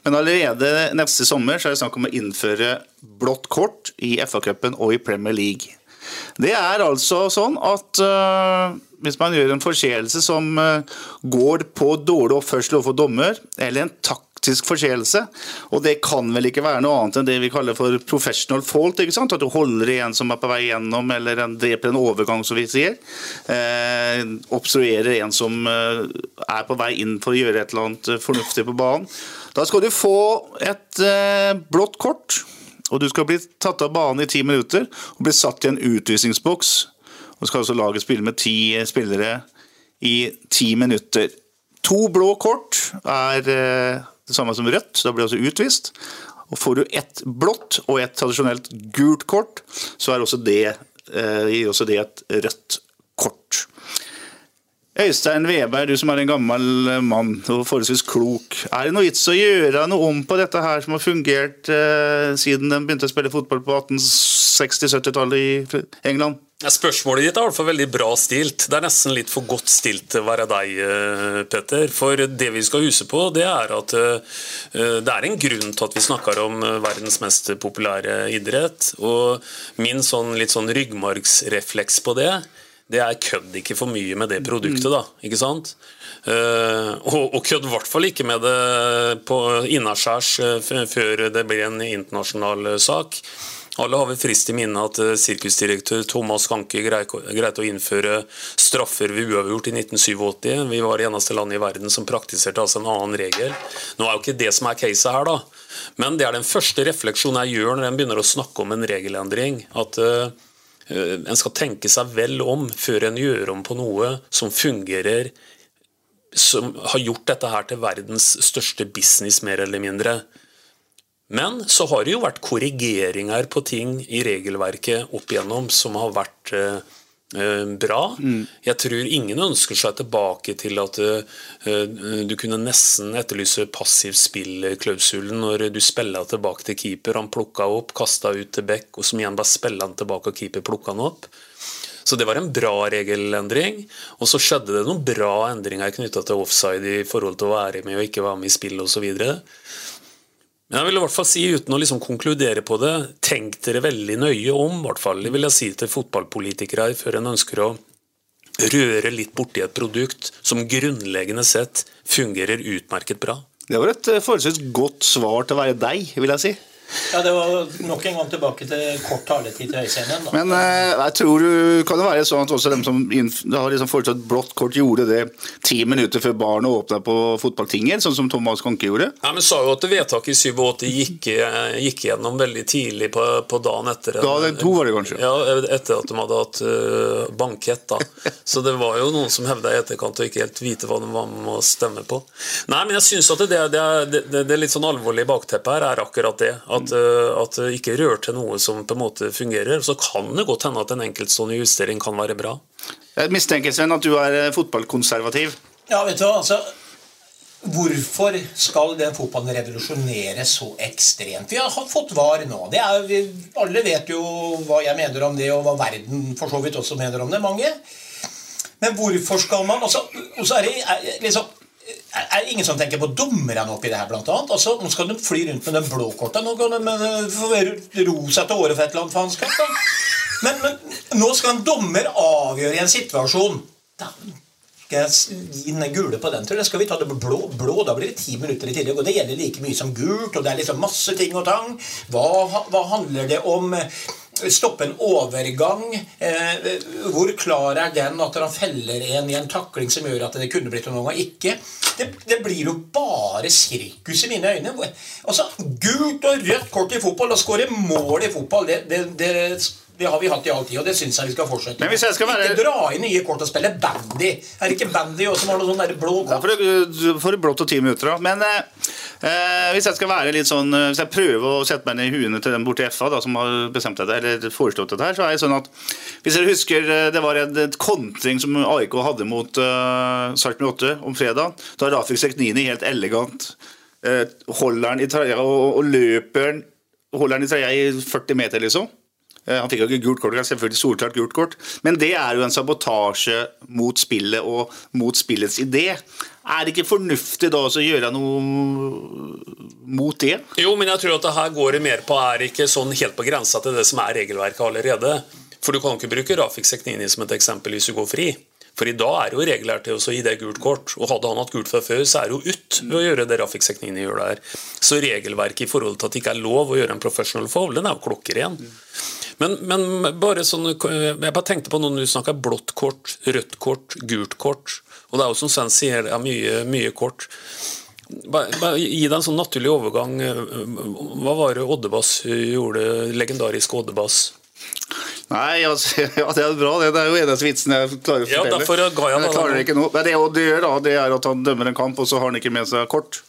Men allerede neste sommer så er det snakk om å innføre blått kort i FA-cupen og i Premier League. Det er altså sånn at øh, hvis man gjør en forseelse som øh, går på dårlig oppførsel overfor dommer, eller en taktisk forseelse, og det kan vel ikke være noe annet enn det vi kaller for professional fault, ikke sant? at du holder en som er på vei gjennom, eller en dreper en overgang, som vi sier, eh, obstruerer en som øh, er på vei inn for å gjøre et eller annet øh, fornuftig på banen. Da skal du få et eh, blått kort, og du skal bli tatt av banen i ti minutter og bli satt i en utvisningsboks. Og skal altså laget spille med ti spillere i ti minutter. To blå kort er eh, det samme som rødt, da blir du altså utvist. Og får du ett blått og ett tradisjonelt gult kort, så er også det, eh, gir også det et rødt kort. Øystein Veberg, du som er en gammel mann og forholdsvis klok. Er det noe vits å gjøre noe om på dette her som har fungert eh, siden de begynte å spille fotball på 1860-70-tallet i England? Spørsmålet ditt er i hvert fall veldig bra stilt. Det er nesten litt for godt stilt til å være deg, eh, Petter. For det vi skal huske på, det er at eh, det er en grunn til at vi snakker om eh, verdens mest populære idrett. Og min sånn litt sånn ryggmargsrefleks på det, det er kødd ikke for mye med det produktet, da. Ikke sant? Og, og kødd i hvert fall ikke med det på innaskjærs før det blir en internasjonal sak. Alle har vel frist i minne at sirkusdirektør Thomas Kanke greide å innføre straffer ved uavgjort i 1987. Vi var det eneste landet i verden som praktiserte altså en annen regel. Nå er jo ikke det som er caset her, da. Men det er den første refleksjonen jeg gjør når en begynner å snakke om en regelendring. at en skal tenke seg vel om før en gjør om på noe som fungerer som har gjort dette her til verdens største business, mer eller mindre. Men så har det jo vært korrigeringer på ting i regelverket opp igjennom som har vært eh, bra. Mm. Jeg tror ingen ønsker seg tilbake til at uh, du kunne nesten etterlyse passiv spill-klausulen når du spilla tilbake til keeper. Han plukka opp, kasta ut til bekk, og som igjen bare spiller han tilbake, og keeper plukka han opp. Så det var en bra regelendring. Og så skjedde det noen bra endringer knytta til offside i forhold til å være med og ikke være med i spill osv. Men jeg vil i hvert fall si, uten å liksom konkludere på det, tenk dere veldig nøye om, i hvert fall. Vil jeg si til fotballpolitikere før en ønsker å røre litt borti et produkt som grunnleggende sett fungerer utmerket bra. Det var et eh, forholdsvis godt svar til å være deg, vil jeg si. Ja, Det var nok en gang tilbake til kort taletid til Øystein Men eh, jeg tror du kan det være sånn at også dem som har liksom foreslått blått kort, gjorde det ti minutter før barnet åpna på fotballtinget, sånn som Thomas Konke gjorde? Ja, men sa jo at vedtaket i 87 gikk, gikk gjennom veldig tidlig på, på dagen etter. Da det to var det kanskje? Ja, etter at de hadde hatt uh, bankett. da. Så det var jo noen som hevda i etterkant å ikke helt vite hva de var med å stemme på. Nei, men jeg syns at det, det, det, det, litt sånn alvorlige bakteppet her er akkurat det. at at, eh, at, det ikke rør til noe som på en måte fungerer. Så kan det godt hende at en enkeltstående justering kan være bra. Jeg mistenker Sven, at du er eh, fotballkonservativ. Ja, vet du hva, altså Hvorfor skal den fotballen revolusjonere så ekstremt? Vi har fått VAR nå. Er, vi, alle vet jo hva jeg mener om det, og hva verden for så vidt også mener om det. Mange. Men hvorfor skal man altså, Og så er det liksom er det ingen som tenker på dommerne oppi det her, blant annet? Altså, nå skal de fly rundt med den blå korta. Nå kan de eh, ro seg til året for et eller annet faenskap. Men, men nå skal en dommer avgjøre i en situasjon. Da skal jeg gi den gule på den. Da skal vi ta det blå, blå. Da blir det ti minutter i tillegg. Og det gjelder like mye som gult. Og det er liksom masse ting og tang. Hva, hva handler det om? Stoppe en overgang. Eh, hvor klar er den at han feller en i en takling som gjør at det kunne blitt noen gang ikke? Det, det, blir jo bare sirkus i mine øyne. Altså, Gult og rødt kort i fotball, å skåre mål i fotball, det, det, det det har vi hatt i all tid, og det syns jeg vi skal fortsette med. Skal være... Ikke dra inn nye kort og spille bandy. Er det ikke bandy også som har noe sånn der blå kort? Ja, for, blått og ti minutter, da. Men eh, eh, hvis jeg skal være litt sånn eh, Hvis jeg prøver å sette meg ned i huene til den borti FA da, som har bestemt dette, eller foreslått dette her, så er det sånn at Hvis dere husker eh, det var et, et kontring som AIK hadde mot uh, Sarpsborg 8 om fredag, da Rafik Seknini helt elegant uh, holder den i trøya og, og løper holder den i trøya i 40 meter, liksom. Eh, han fikk jo ikke gult kort, selvfølgelig solklart gult kort, men det er jo en sabotasje mot spillet og mot spillets idé. Er det ikke fornuftig da å gjøre noe mot det? Jo, men jeg tror at det her går det mer på er ikke sånn helt på grensa til det som er regelverket allerede. For du kan ikke bruke Rafik Seknini som et eksempel hvis du går fri. For i dag er jo regler til å gi det gult kort. Og hadde han hatt gult fra før, så er det jo ut ved å gjøre det Rafik Seknini gjør der. Så regelverket i forhold til at det ikke er lov å gjøre en professional foul, den er jo klokkeren. Men, men, bare sånn, jeg bare tenkte på når du snakka blått kort, rødt kort, gult kort. Og det er jo som Sven sier, det er mye, mye kort. Bare, bare, Gi deg en sånn naturlig overgang. Hva var det Oddebass gjorde, legendarisk Oddebass? Nei, altså, ja, det er bra. Det, det er jo eneste vitsen jeg klarer å fortelle. Ja, derfor ga jeg, jeg klarer ikke noe. Men det Odd gjør, da, det er at han dømmer en kamp, og så har han ikke med seg kort.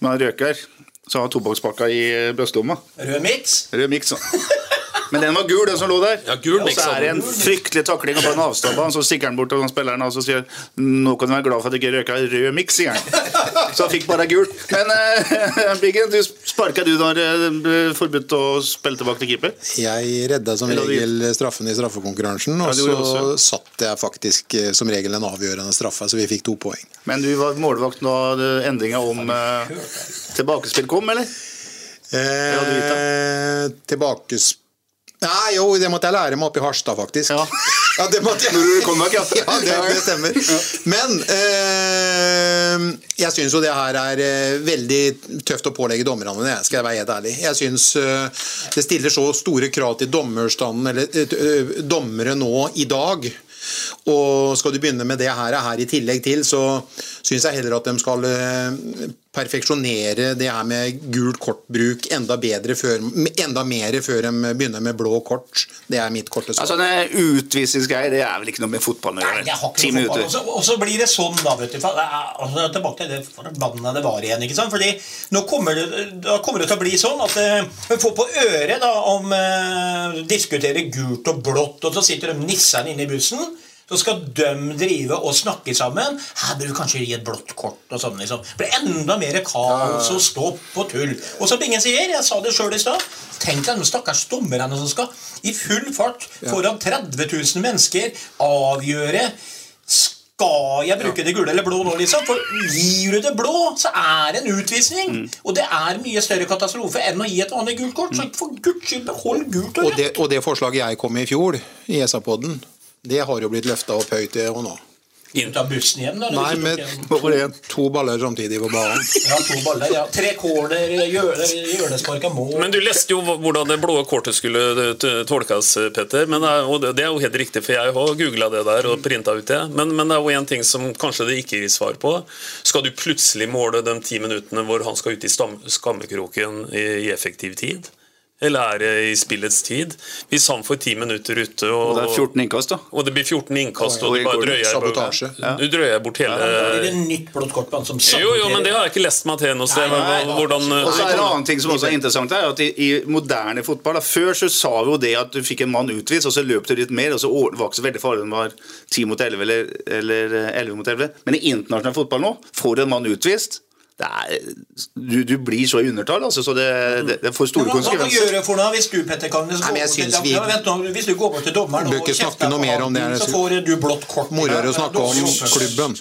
Men han røker. Så har han tobakkspakka i brystlomma. Rød miks? Rød miks, ja. Men den var gul, den som lå der. Ja, gul, og så liksom. er det en fryktelig takling på en avstand, og så stikker han bort til spilleren og så sier nå kan du være glad for at du ikke røyka rød miks. sier han. Så han fikk bare gul. Men uh, Biggen, du sparka du da det ble forbudt å spille tilbake til keeper? Jeg redda som regel straffen i straffekonkurransen, og ja, så satt jeg faktisk eh, som regel en avgjørende straffe, så vi fikk to poeng. Men du var målvakt når endringa om uh, tilbakespill kom, eller? Eh, tilbakes... Nei, jo, det måtte jeg lære meg oppe i Harstad, faktisk. Ja. Ja, det måtte jeg. Når du kom bak, ja. ja, det, stemmer. Men eh, jeg syns jo det her er eh, veldig tøft å pålegge dommerne det, skal jeg være helt ærlig. Jeg syns eh, det stiller så store krav til dommerstanden, eller dommere nå i dag. Og skal du begynne med det her, her i tillegg til, så syns jeg heller at de skal perfeksjonere det her med gult kortbruk enda bedre før, enda mer før de begynner med blå kort. Det er mitt korte svar. Altså, den Utvisningsgreier det er vel ikke noe med fotball å gjøre? Og så- blir det sånn, da, vet du. For, er- altså, tilbake til det forbannede var igjen. ikke sant? Fordi nå kommer det, da kommer det til å bli sånn at eh, vi får på øret da om eh, Diskutere gult og blått, og så sitter de nissene inne i bussen. Så skal de drive og snakke sammen. Her bør du kanskje gi et blått kort. og sånn liksom. Det blir enda mer kaos og stopp og tull. Og som ingen sier, jeg sa det sjøl i stad Tenk deg de stakkars dommerne som skal i full fart foran 30 000 mennesker avgjøre skal jeg bruke det gule eller blå nå, liksom? For gir du det blå, så er det en utvisning. Mm. Og det er mye større katastrofe enn å gi et vanlig gult kort. Så for guds skyld, behold gult og Og det, og det forslaget jeg kom med i fjor, i ESA-podden, det har jo blitt løfta opp høyt det og nå. Ut av bussen igjen, da? Nei, du med to baller samtidig på banen. Ja, to baller. ja. Tre corner, hjørne- hjørnespark av mål. Men du leste jo hvordan det blå kortet skulle eh, tolkes, Petter. Men det er, og det- det er jo helt riktig, for jeg har googla det der og printa ut det. Men, men det er jo en ting som kanskje det ikke gir svar på. Skal du plutselig måle de ti minuttene hvor han skal ut i stam- skammekroken i, i effektiv tid? Eller er det i spillets tid? Hvis han får ti minutter ute og, Og det er 14 innkast, da. og det blir 14 innkast, Og og du bare drøyer, sabotasje. du drøyer bort hele Da blir det nytt blått kort på han som jo, jo, men det har jeg ikke lest meg til noe sted. Nei, nei, Hvordan Og så er det en eh, annen ting som også er interessant her, at i, i moderne fotball da, Før så sa vi jo det at du fikk en mann utvist, og så løp du litt mer, og så var det ikke så veldig farlig om det var 10 mot 11 eller, eller eh, 11 mot 11. Men i internasjonal fotball nå får du en mann utvist. Er, du, du blir så i undertall, altså, så det, det, det får store konsekvenser. hva, gjør du for noe hvis du Petter Kagnes, går Nei, vi- vent nå, hvis du går bort til dommeren og kjefter på ham, så får du blått kort. Morere å snakke om klubben.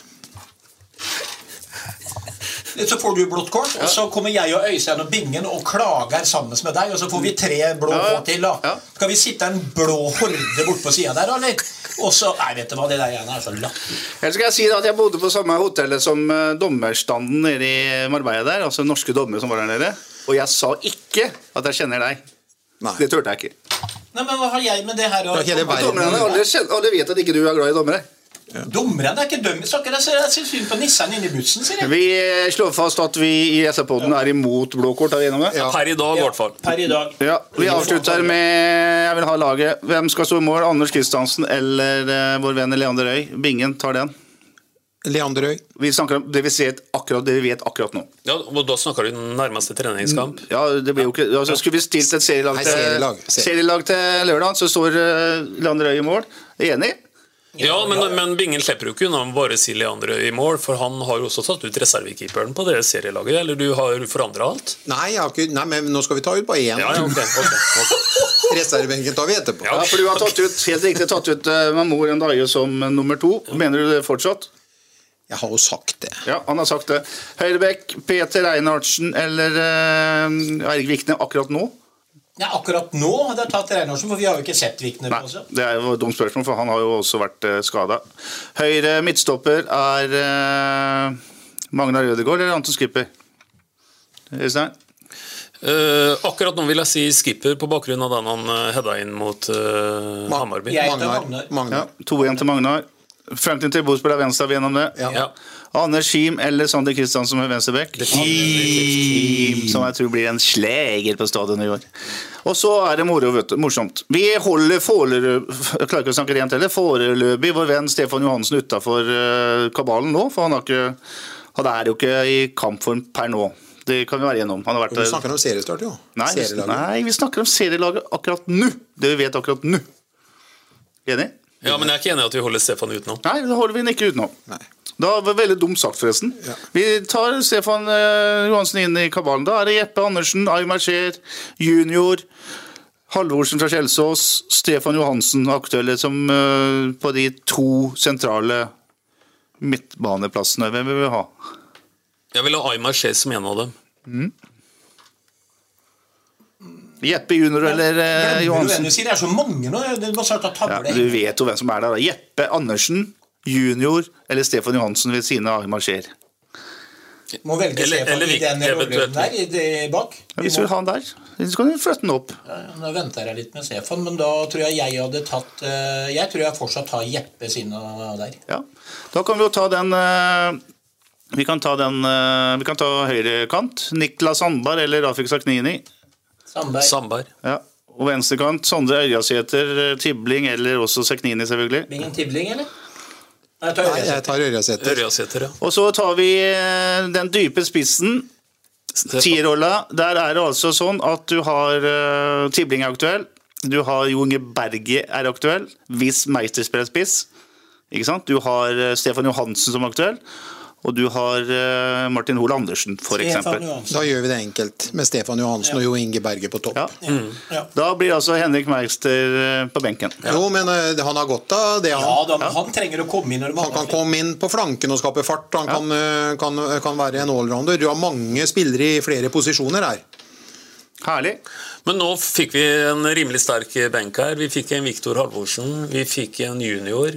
Så får du blått kort, og så kommer jeg og Øystein og Bingen og klager sammen med deg, og så får vi tre blå kort til. da. Skal vi sitte en blå horde bort på sida der, eller? Og så Nei, vet du hva, det der greiene er så latterlig. Ellers skal jeg si da at jeg bodde på samme hotellet som eh, dommerstanden nede i Marbella der, altså norske dommer som var der nede. Og jeg sa ikke at jeg kjenner deg. Nei. Det turte jeg ikke. Nei, men hva har jeg med det her å gjøre? Dommerne alle, alle vet at ikke du er glad i dommere. Dommerne er ikke saker. Jeg ser- jeg syns synd på nissene inni bussen, sier jeg. Vi slår fast at vi i SR-poden er imot blå kort. Er vi enige om det? Ja. Per i dag, i hvert fall. Per i dag. Ja, Vi avslutter med Jeg vil ha laget. Hvem skal stå i mål? Anders Kristiansen eller eh, vår venn Leander Øy? Bingen tar den. Leander Øy. Vi snakker om det vi, ser akkurat, det vi vet akkurat nå. Ja, og Da snakker du nærmeste treningskamp. Ja, det blir jo ikke altså, Skulle vi stilt et serielag til, serielag. Serielag til lørdag, så står eh, Leander Øy i mål. Enig? Ja, men, men Bingen slipper jo ikke unna bare si Leandre i mål, for han har jo også tatt ut reservekeeperen på det serielaget. Eller du har forandra alt? Nei, jeg har ikke, nei, men nå skal vi ta ut bare én. Ja, ja, okay, okay, okay. Reservebenken tar vi etterpå. Ja, for du har tatt ut, helt riktig tatt ut uh, Mamour Ndaye som eh, nummer to. Mener du det fortsatt? Jeg har jo sagt det. Ja, han har sagt det. Høyrebekk, Peter Einartsen eller uh, Eirik Vikne akkurat nå? Ja, akkurat nå hadde jeg tatt Reinarsen, for vi har jo ikke sett Vikner Nei, det er jo et dumt spørsmål, for han har jo også vært uh, skada. Høyre midtstopper er eh, Magnar Rødegård eller Anton Skipper? Øystein? Uh, akkurat nå vil jeg si skipper på bakgrunn av den han uh, heada inn mot uh, Hammarby. Magnar. Magnar. Ja, Magnar. 2-1 til Magnar. Franklin Tilbo spiller venstre, er vi gjennom det? Ja. Ja. Anders Schiem eller Sander Kristiansen med venstrebekk? Schiem, som jeg tror blir en sleger på stadion i år. Og så er det moro, vet du, morsomt. Vi holder foreløpig klarer ikke å snakke rent heller. Foreløpig vår venn Stefan Johansen utafor kabalen nå, for han, har ikke, han er jo ikke i kampform per nå. Det kan vi være igjennom. Han har vært vi snakker om seriestart, jo. Nei, nei, vi snakker om serielaget akkurat nå. Det vi vet akkurat nå. Enig? Ja, Men jeg er ikke enig i at vi holder Stefan utenom. Nei, det holder vi ikke utenom. Nei. Da var det veldig dumt sagt, forresten. Vi tar Stefan eh, Johansen inn i kabalen. Da er det Jeppe Andersen, Aymar Scheer, junior, Halvorsen fra Kjelsås, Stefan Johansen aktuelle som eh, på de to sentrale midtbaneplassene. Hvem vil vi ha? Jeg vil ha Aymar Shea som en av dem. Jeppe junior eller eh, Johansen? du sier? Det er så mange nå. Du er bare å Ja, du vet jo hvem som er der. da. Jeppe Andersen, junior eller Stefan Johansen ved siden av Aymar Scheer. Må velge Eller- Stefan eller i den rollen der i det bak. Hvis du vil ha han der, så kan du flytte den opp. Ja, Nå venter jeg litt med Stefan, men da tror jeg jeg hadde tatt eh, Jeg tror jeg fortsatt tar Jeppe siden der. Ja. Da kan vi jo ta den eh, Vi kan ta den eh, Vi kan ta høyrekant. Niklas Sandberg eller Rafik Saknini. Sandberg. Sandberg. Ja. Og venstrekant Sondre Ørjasæter, eh, Tibling eller også Seknini, selvfølgelig. Ingen tibling, eller? Nei, jeg tar Nei, Ørjasæter. jeg tar Ørjasæter. Ørjasæter, ja. Og så tar vi eh, den dype spissen. Tierrolla. Der er det altså sånn at du har uh, Tibling er aktuell. Du har Jo Inge Berge er aktuell, hvis Meister spiller spiss. Ikke sant? Du har Stefan Johansen som er aktuell. Og du har eh, Martin Hoel Andersen, eksempel. Da gjør vi det enkelt, med Stefan Johansen og Jo Inge Berge på topp. Ja. Ja. Da blir altså Henrik Meister eh, på benken. Jo, men eh, han har godt av det, Ja, han. da, men han trenger å komme inn Han kan komme inn på flanken og skape fart. Han kan, kan, kan være en allrounder. Du har mange spillere i flere posisjoner her. Herlig. Men nå fikk vi en rimelig sterk benk her. Vi fikk en Viktor Halvorsen, vi fikk en junior.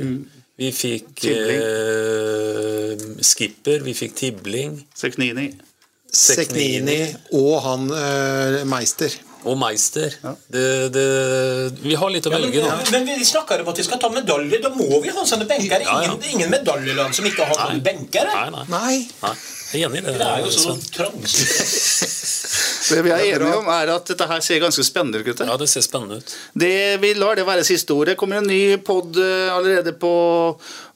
Vi fikk eh, skipper, vi fikk Tibling Seknini. Seknini og han eh, Meister. og Meister. Det, det, vi har litt å Ja, men, velge nå. men vi snakker om at vi skal ta medalje. Da må vi ha sånne benker. Ja, ja. Ingen, ingen medaljeland som ikke har noen benker. Nei, nei, Nei. nei. Jeg er enig i det. Det er jo sånn trangsynt. Det vi er enige om, er at dette her ser ganske spennende ut. gutter. Ja, det ser spennende ut. Det, vi lar det være siste ordet. Kommer en ny pod allerede på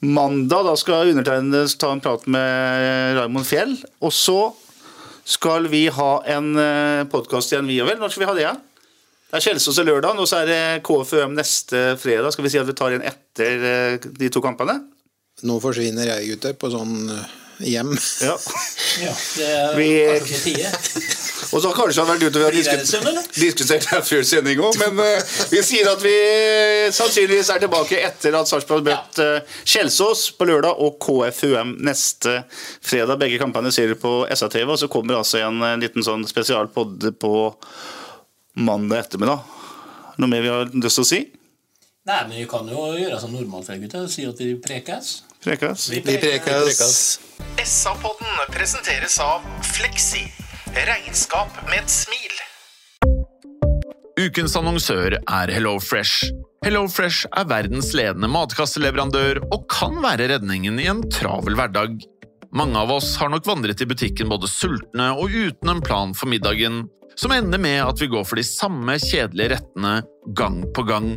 mandag. Da skal undertegnede ta en prat med Raymond Fjell. Og så skal vi ha en podkast igjen, vi og vel. Når skal vi ha det? Ja? Det er Kjelsås til lørdag, og så er det KFUM neste fredag. Skal vi si at vi tar igjen etter eh, de to kampene? Nå forsvinner jeg, gutter, på sånn eh, hjem. Ja. Ja, det er Vi- kanskje på tide. Og så kanskje han vært ute og diskutert, diskutert her før sending òg, men uh, vi sier at vi sannsynligvis er tilbake etter at Sarpsborg har møtt uh, Kjelsås på lørdag og KFUM neste fredag. Begge kampene ser du på SATV, og så kommer altså en, eh, liten sånn spesialpod på mandag ettermiddag. Noe mer vi har lyst til å si? Nei, men vi kan jo gjøre som normalt, gutter, og si at vi prekes. Prekas? Vi prekes. SA-podden presenteres av Fleksi. Regnskap med et smil. Ukens annonsør er HelloFresh. HelloFresh er verdens ledende matkasseleverandør og kan være redningen i en travel hverdag. Mange av oss har nok vandret i butikken både sultne og uten en plan for middagen, som ender med at vi går for de samme kjedelige rettene gang på gang.